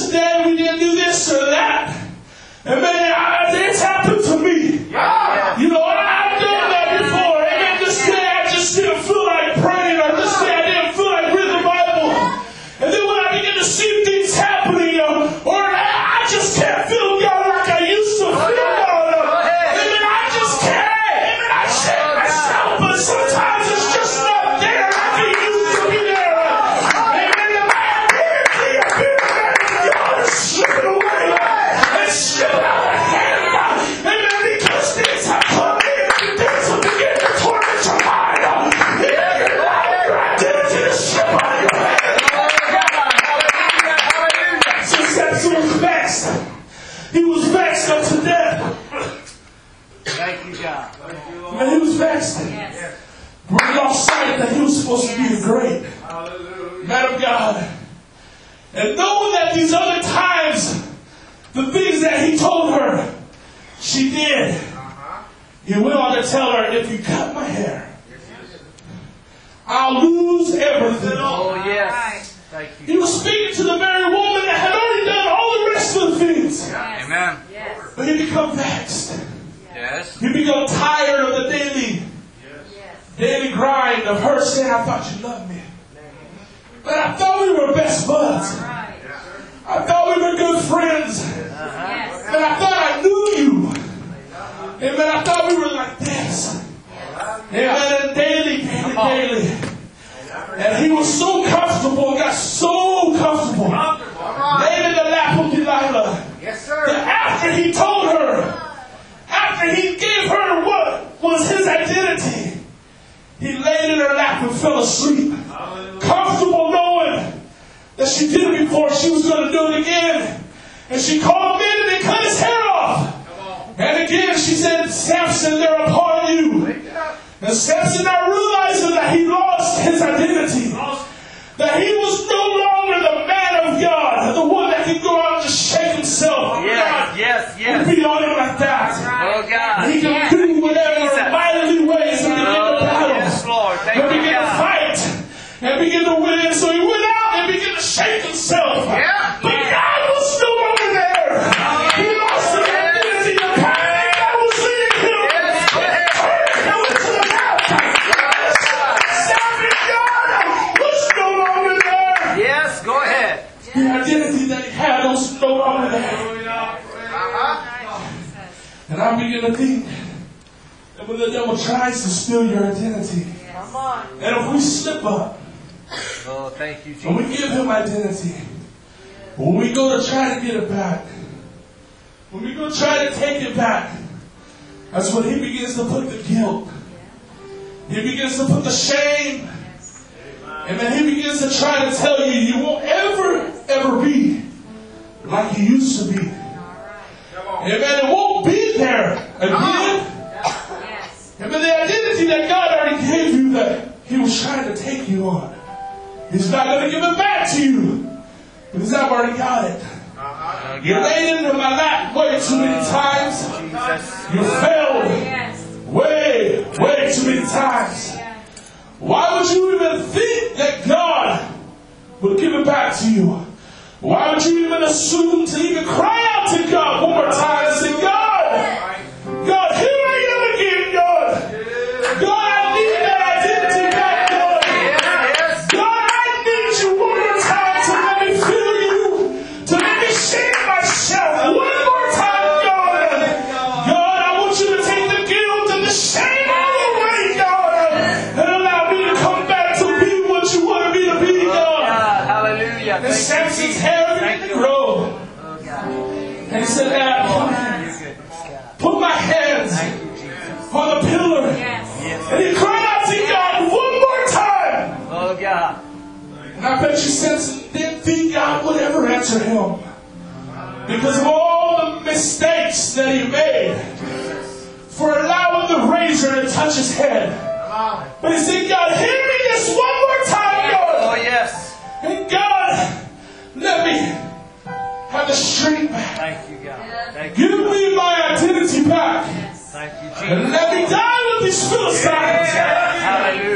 Yes. Thank you. He was speaking to the very woman that had already done all the rest of the things. Yes. Amen. Yes. But he become vexed. Yes. He become tired of the daily, yes. daily grind of her saying, "I thought you loved me, but I thought we were best buds. Right. I thought we were good friends, uh-huh. and I thought I knew you, Amen. I thought we were like this, Amen. And daily, daily, daily." And he was so comfortable, got so comfortable. Laid in the lap of Delilah. Yes, sir. That after he told her, after he gave her what was his identity, he laid in her lap and fell asleep. Comfortable knowing that she did it before, she was going to do it again. And she called men and they cut his hair off. And again she said, Samson, they're upon you. And Samson now realizing that he lost his identity. That he was no longer the man of God, the one that could go out and just shake himself. Oh, yes, yes, yes. Be on him like that. Oh, God. He can do whatever mightily ways and begin to Oh, battle. yes, Lord. Thank and begin to fight and begin to win. So he went out and began to shake himself. Yeah. But God was no longer there. He lost his identity. The pain that was leading him. Turned him into the left. Serving God was no longer there. Yes, go ahead. The identity that he had was no longer there. And I begin to think that when the devil tries to steal your identity, Come on. and if we slip up, Oh, thank you, when we give him identity, when we go to try to get it back, when we go try to take it back, that's when he begins to put the guilt. He begins to put the shame. And then he begins to try to tell you, you won't ever, ever be like you used to be. Amen. It won't be there again. Amen. Uh-huh. The identity that God already gave you that He was trying to take you on. He's not going to give it back to you. Because I've already got it. Uh-huh. You laid into my lap way too many uh-huh. times. You failed way, way too many times. Why would you even think that God would give it back to you? Why would you even assume to even cry out to God one more time and say, God, And I bet you Samson didn't think God would ever answer him. Because of all the mistakes that he made for allowing the razor to touch his head. But he said, God, hear me this one more time, Lord. Oh, yes. And God, let me have the strength back. Thank you, God. Thank you. Give me my identity back. Thank you, And Jesus. let me die with these Philistines. Hallelujah.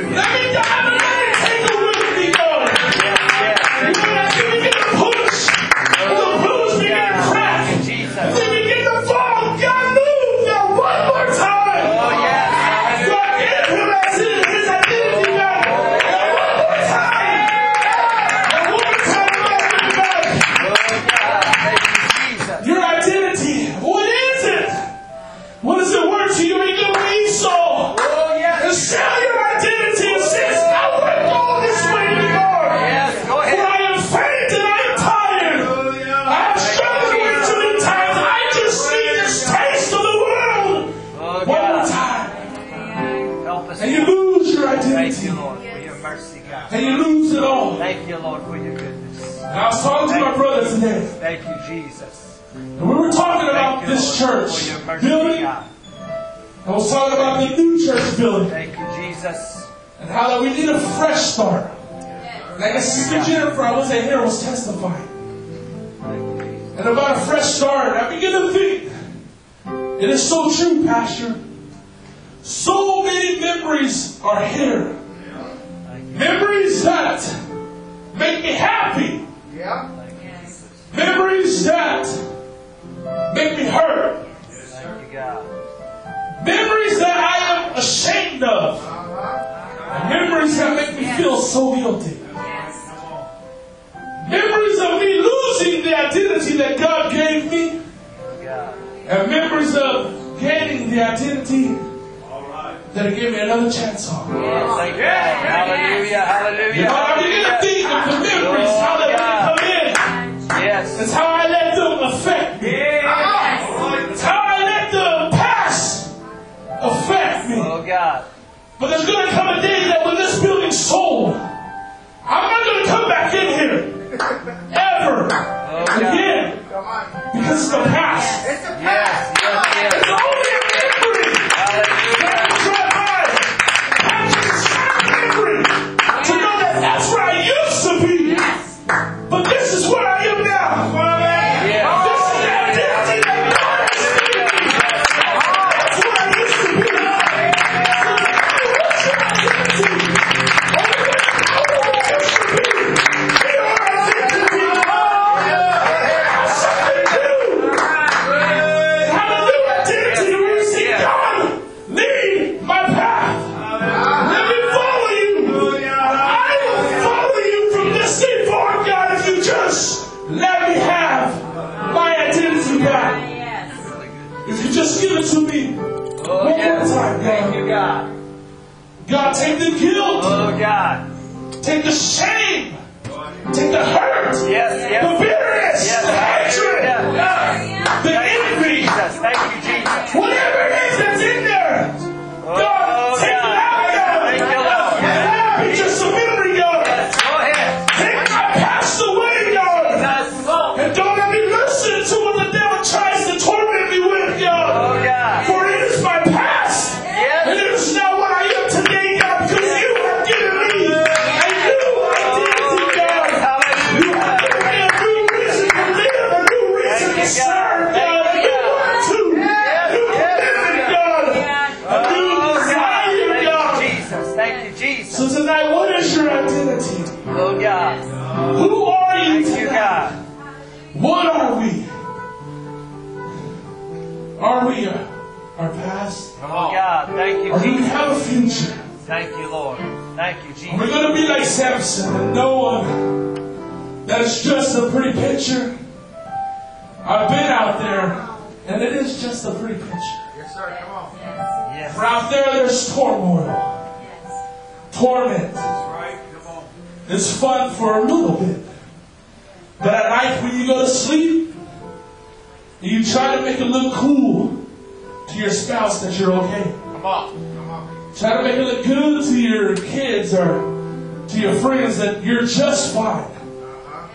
That you're okay. Come on. Come on. Try to make it look good to your kids or to your friends that you're just fine. Uh-huh.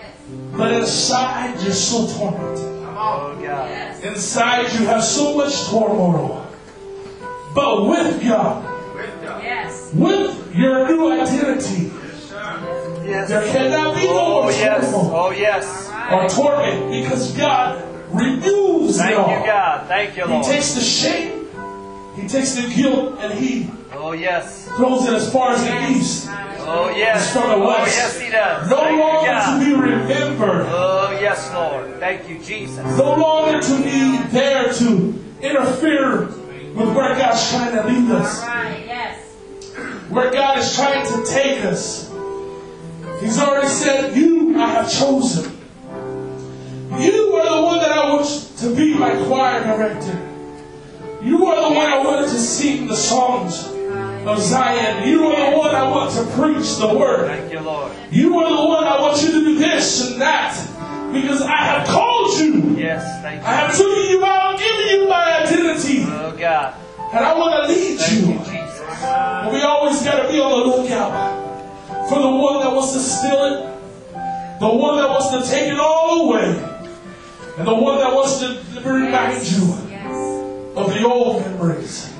But inside, you're so tormented. Come on. Oh God. Inside, you have so much turmoil. But with God, With God. Yes. with your new identity, Yes, there cannot be no Oh more yes. turmoil. Oh yes. or torment because God renews Thank it all. Thank you, God. Thank you, Lord. He takes the shame, He takes the guilt, and He Oh yes. throws it as far as the east. Oh yes. It's from the Oh yes, He does. No Thank you, longer to be remembered, Oh yes, Lord. Thank you, Jesus. no longer to be there to interfere with where God's trying to lead us, Right. Yes. where God is trying to take us. He's already said, You I have chosen. You are the one that I want to be my choir director. You are the one I want to sing the songs of Zion. You are the one I want to preach the word. Thank you, Lord. You are the one I want you to do this and that. Because I have called you. Yes, thank you. I you. have taken you out, given you my identity. Oh God. And I want to lead Thank you. you, Jesus. But we always got to be on the lookout for the one that wants to steal it, the one that wants to take it all away, and the one that wants to remind you Yes. Of the old memories.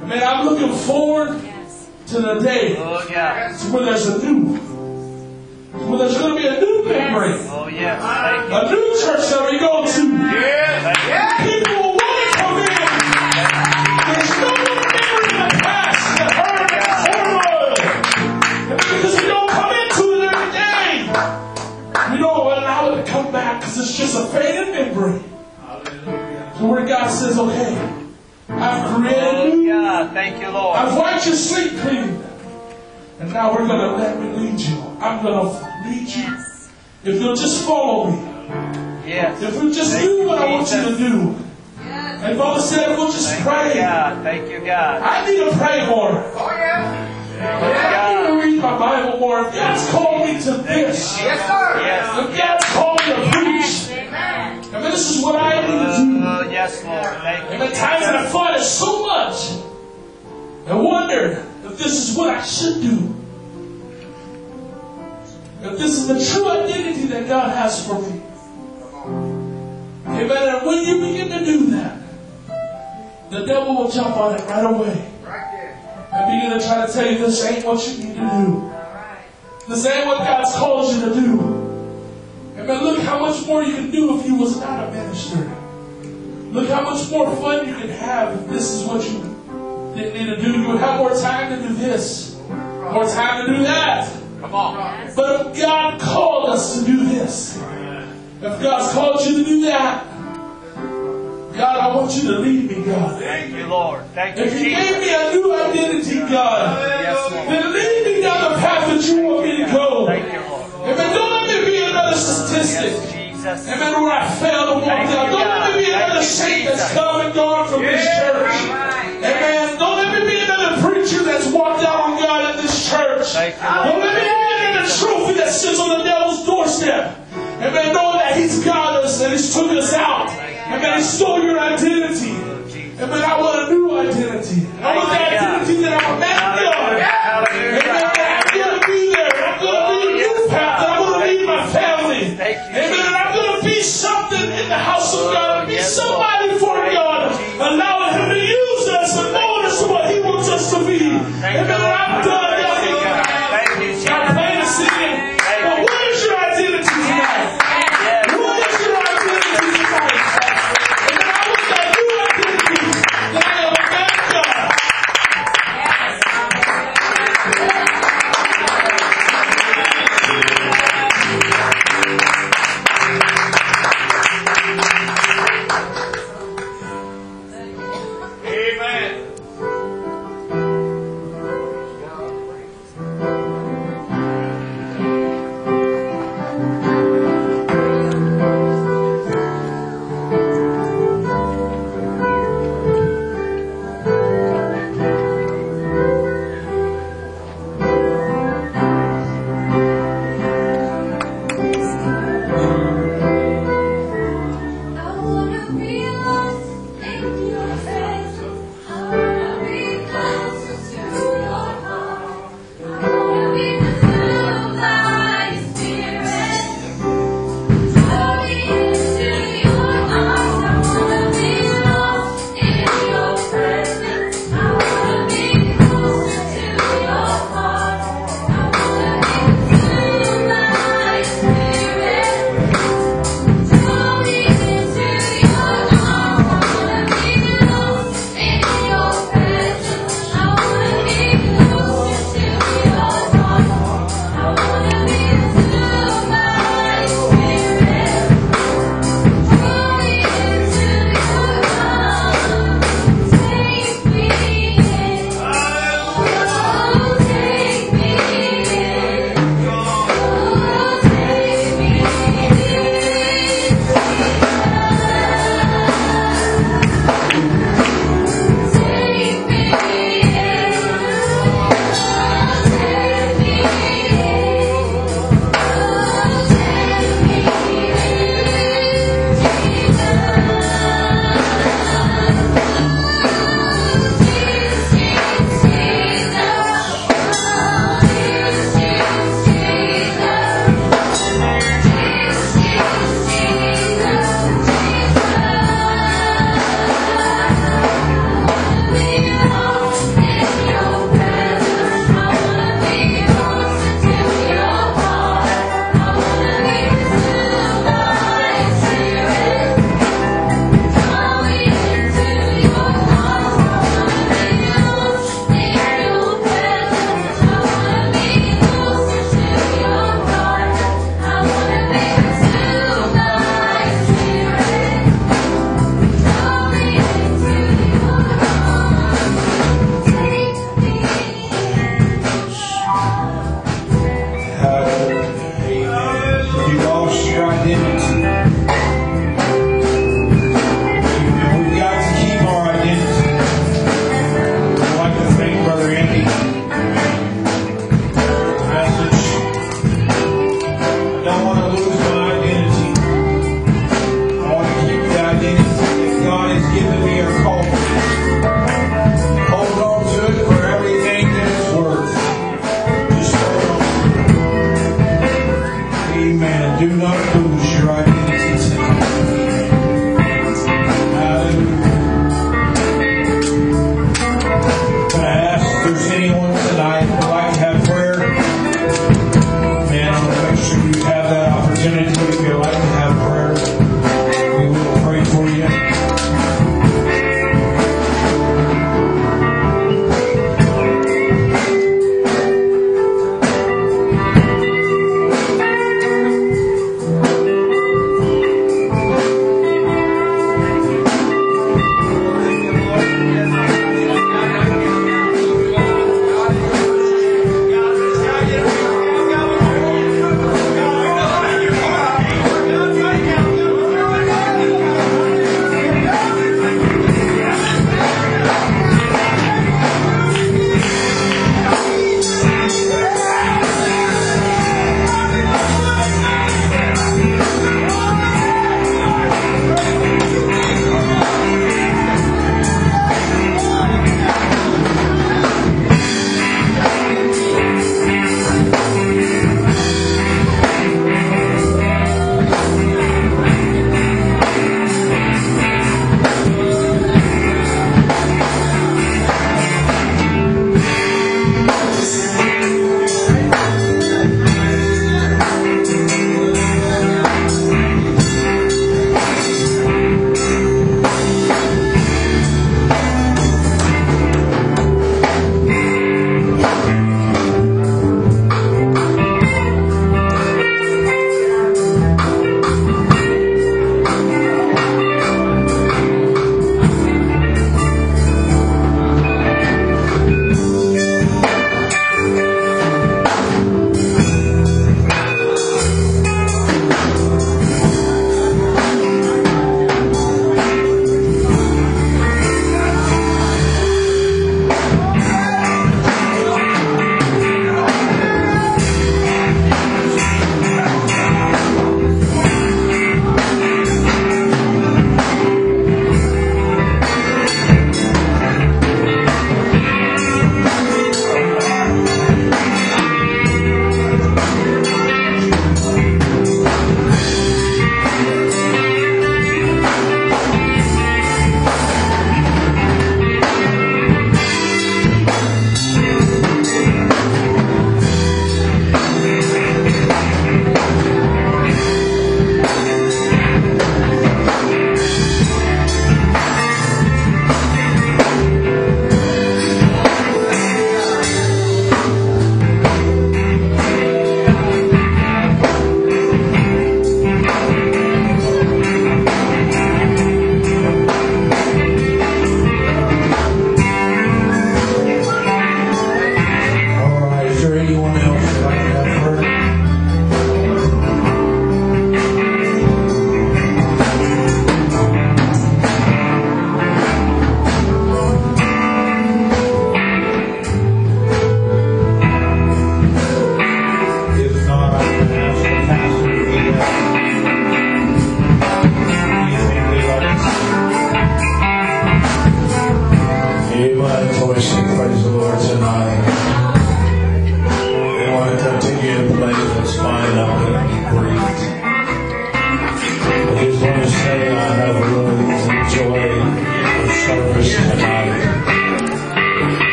And man, I'm looking forward Yes. to the day Oh God. where there's a new, When there's going to be a new memory, Oh yes. A new church that we go to. Thank you. People will want to come in. There's no more memory in the past that hurt and horror. Because we don't come into it every day, we don't allow it to come back because it's just a faded memory. So where God says, okay, I've created you, God. Thank you, Lord. I've wiped your slate clean, and now we're going to let me lead you. I'm going to lead you. Yes. If you'll just follow me, Yes. If we just do what I want you to do. And Mama said, we'll just Thank pray. you, God. Thank you, God. I need to pray more. Oh, yeah. I need to read my Bible more. If God's called me to this, Yes, sir. Yes. if God's called me to preach, I mean, this is what I need to do. Uh, yes, Lord. Thank at times I fought it so much, I wondered if this is what I should do. If this is the true identity that God has for me. Amen. And when you begin to do that, the devil will jump on it right away. Right there. And begin to try to tell you this ain't what you need to do. This ain't what God's called you to do. Amen. Look how much more you can do if you was not a minister. Look how much more fun you can have if this is what you didn't need to do. You would have more time to do this, more time to do that. Come on. But if God called us to do this, if God's called you to do that, God, I want you to lead me, God. Thank you, Lord. Thank you, If you gave me a new identity, God, Yes, then lead me down the path that you want me to go. Thank you, statistic. Yes. Amen. Where I fail to walk Thank down. Don't let me be another saint that's come and gone from this church. Amen. Don't let me be another preacher that's walked out on God in this church. Thank Don't let me be another trophy that sits on the devil's doorstep. Amen. Knowing that he's got us and he's took us out. Amen. He stole your identity. Amen. I want a new identity. I want the Thank you, God. identity that I'm a man of. Amen. I'm going to be there. I'm going to be a new path. And I'm going to lead my family. Thank you, Amen. And I'm going to be something in the house of God. Be Yes, somebody for God. Allowing Him to use us and mold us to what He wants us to be. Amen. I'm done. Amen.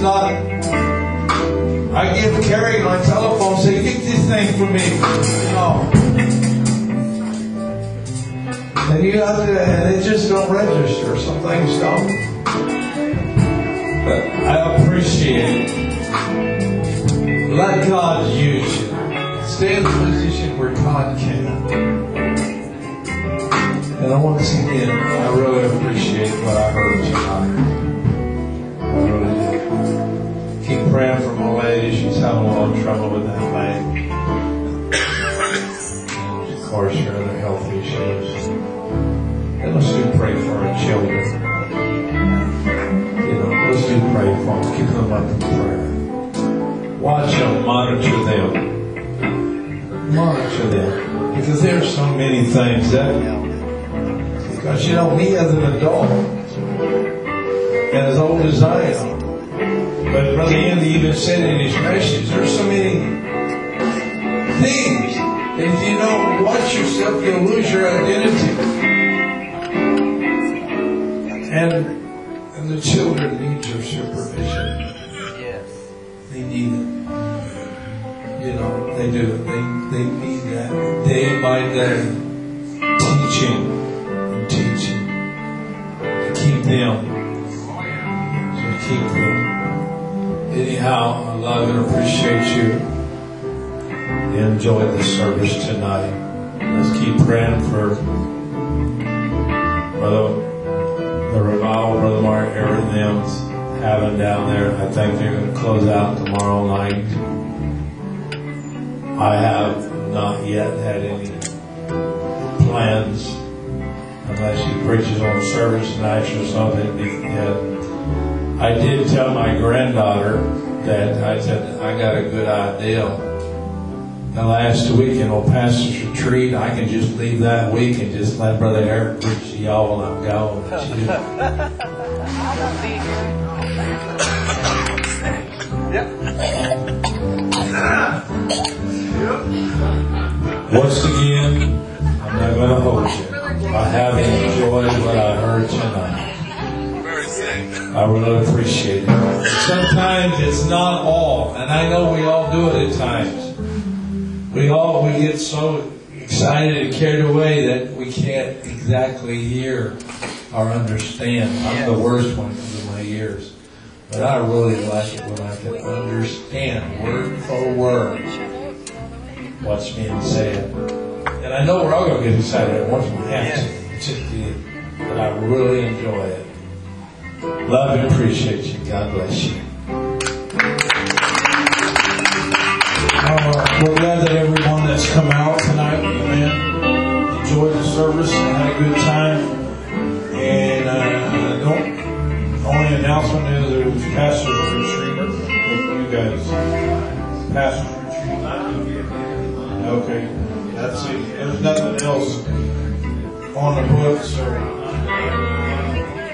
Not. I give Carrie my telephone, say, get this thing for me. Know. And you have to, and it just don't register. Some things don't. But I appreciate it. Let God use you. Stay in the position where God can. And I want to once again, I really appreciate what I heard tonight. Praying for my lady. She's having a lot of trouble with that leg. Of course, her other health issues. And let's do pray for our children. You know, let's do pray for them. Keep them up in prayer. Watch them, monitor them. Monitor them. Because there are so many things that, because you know, me as an adult, and as old as I am, but Brother Andy even said in his message, there's so many things. If you don't watch yourself, you'll lose your identity. And and the children need your supervision. Yes. They need it. You know, they do. They they need that day by day Anyhow, I love and appreciate you. Enjoy the service tonight. Let's keep praying for Brother the revival Brother Mark Aaron them's having down there. I think they're going to close out tomorrow night. I have not yet had any plans unless he preaches on service nights or something. I did tell my granddaughter that I said I got a good idea. The last week in old pastor's retreat, I can just leave that week and just let Brother Eric preach to y'all while I'm gone. She did. Once again, I'm not going to hold you. I have enjoyed what I heard tonight. I really appreciate it. Sometimes it's not all, and I know we all do it at times. We all we get so excited and carried away that we can't exactly hear or understand. I'm the worst one of my ears. But I really like it when I can understand word for word what's being said. And I know we're all going to get excited at once we have to. Just but I really enjoy it. Love and appreciate you. God bless you.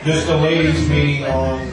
Just a ladies' meeting on.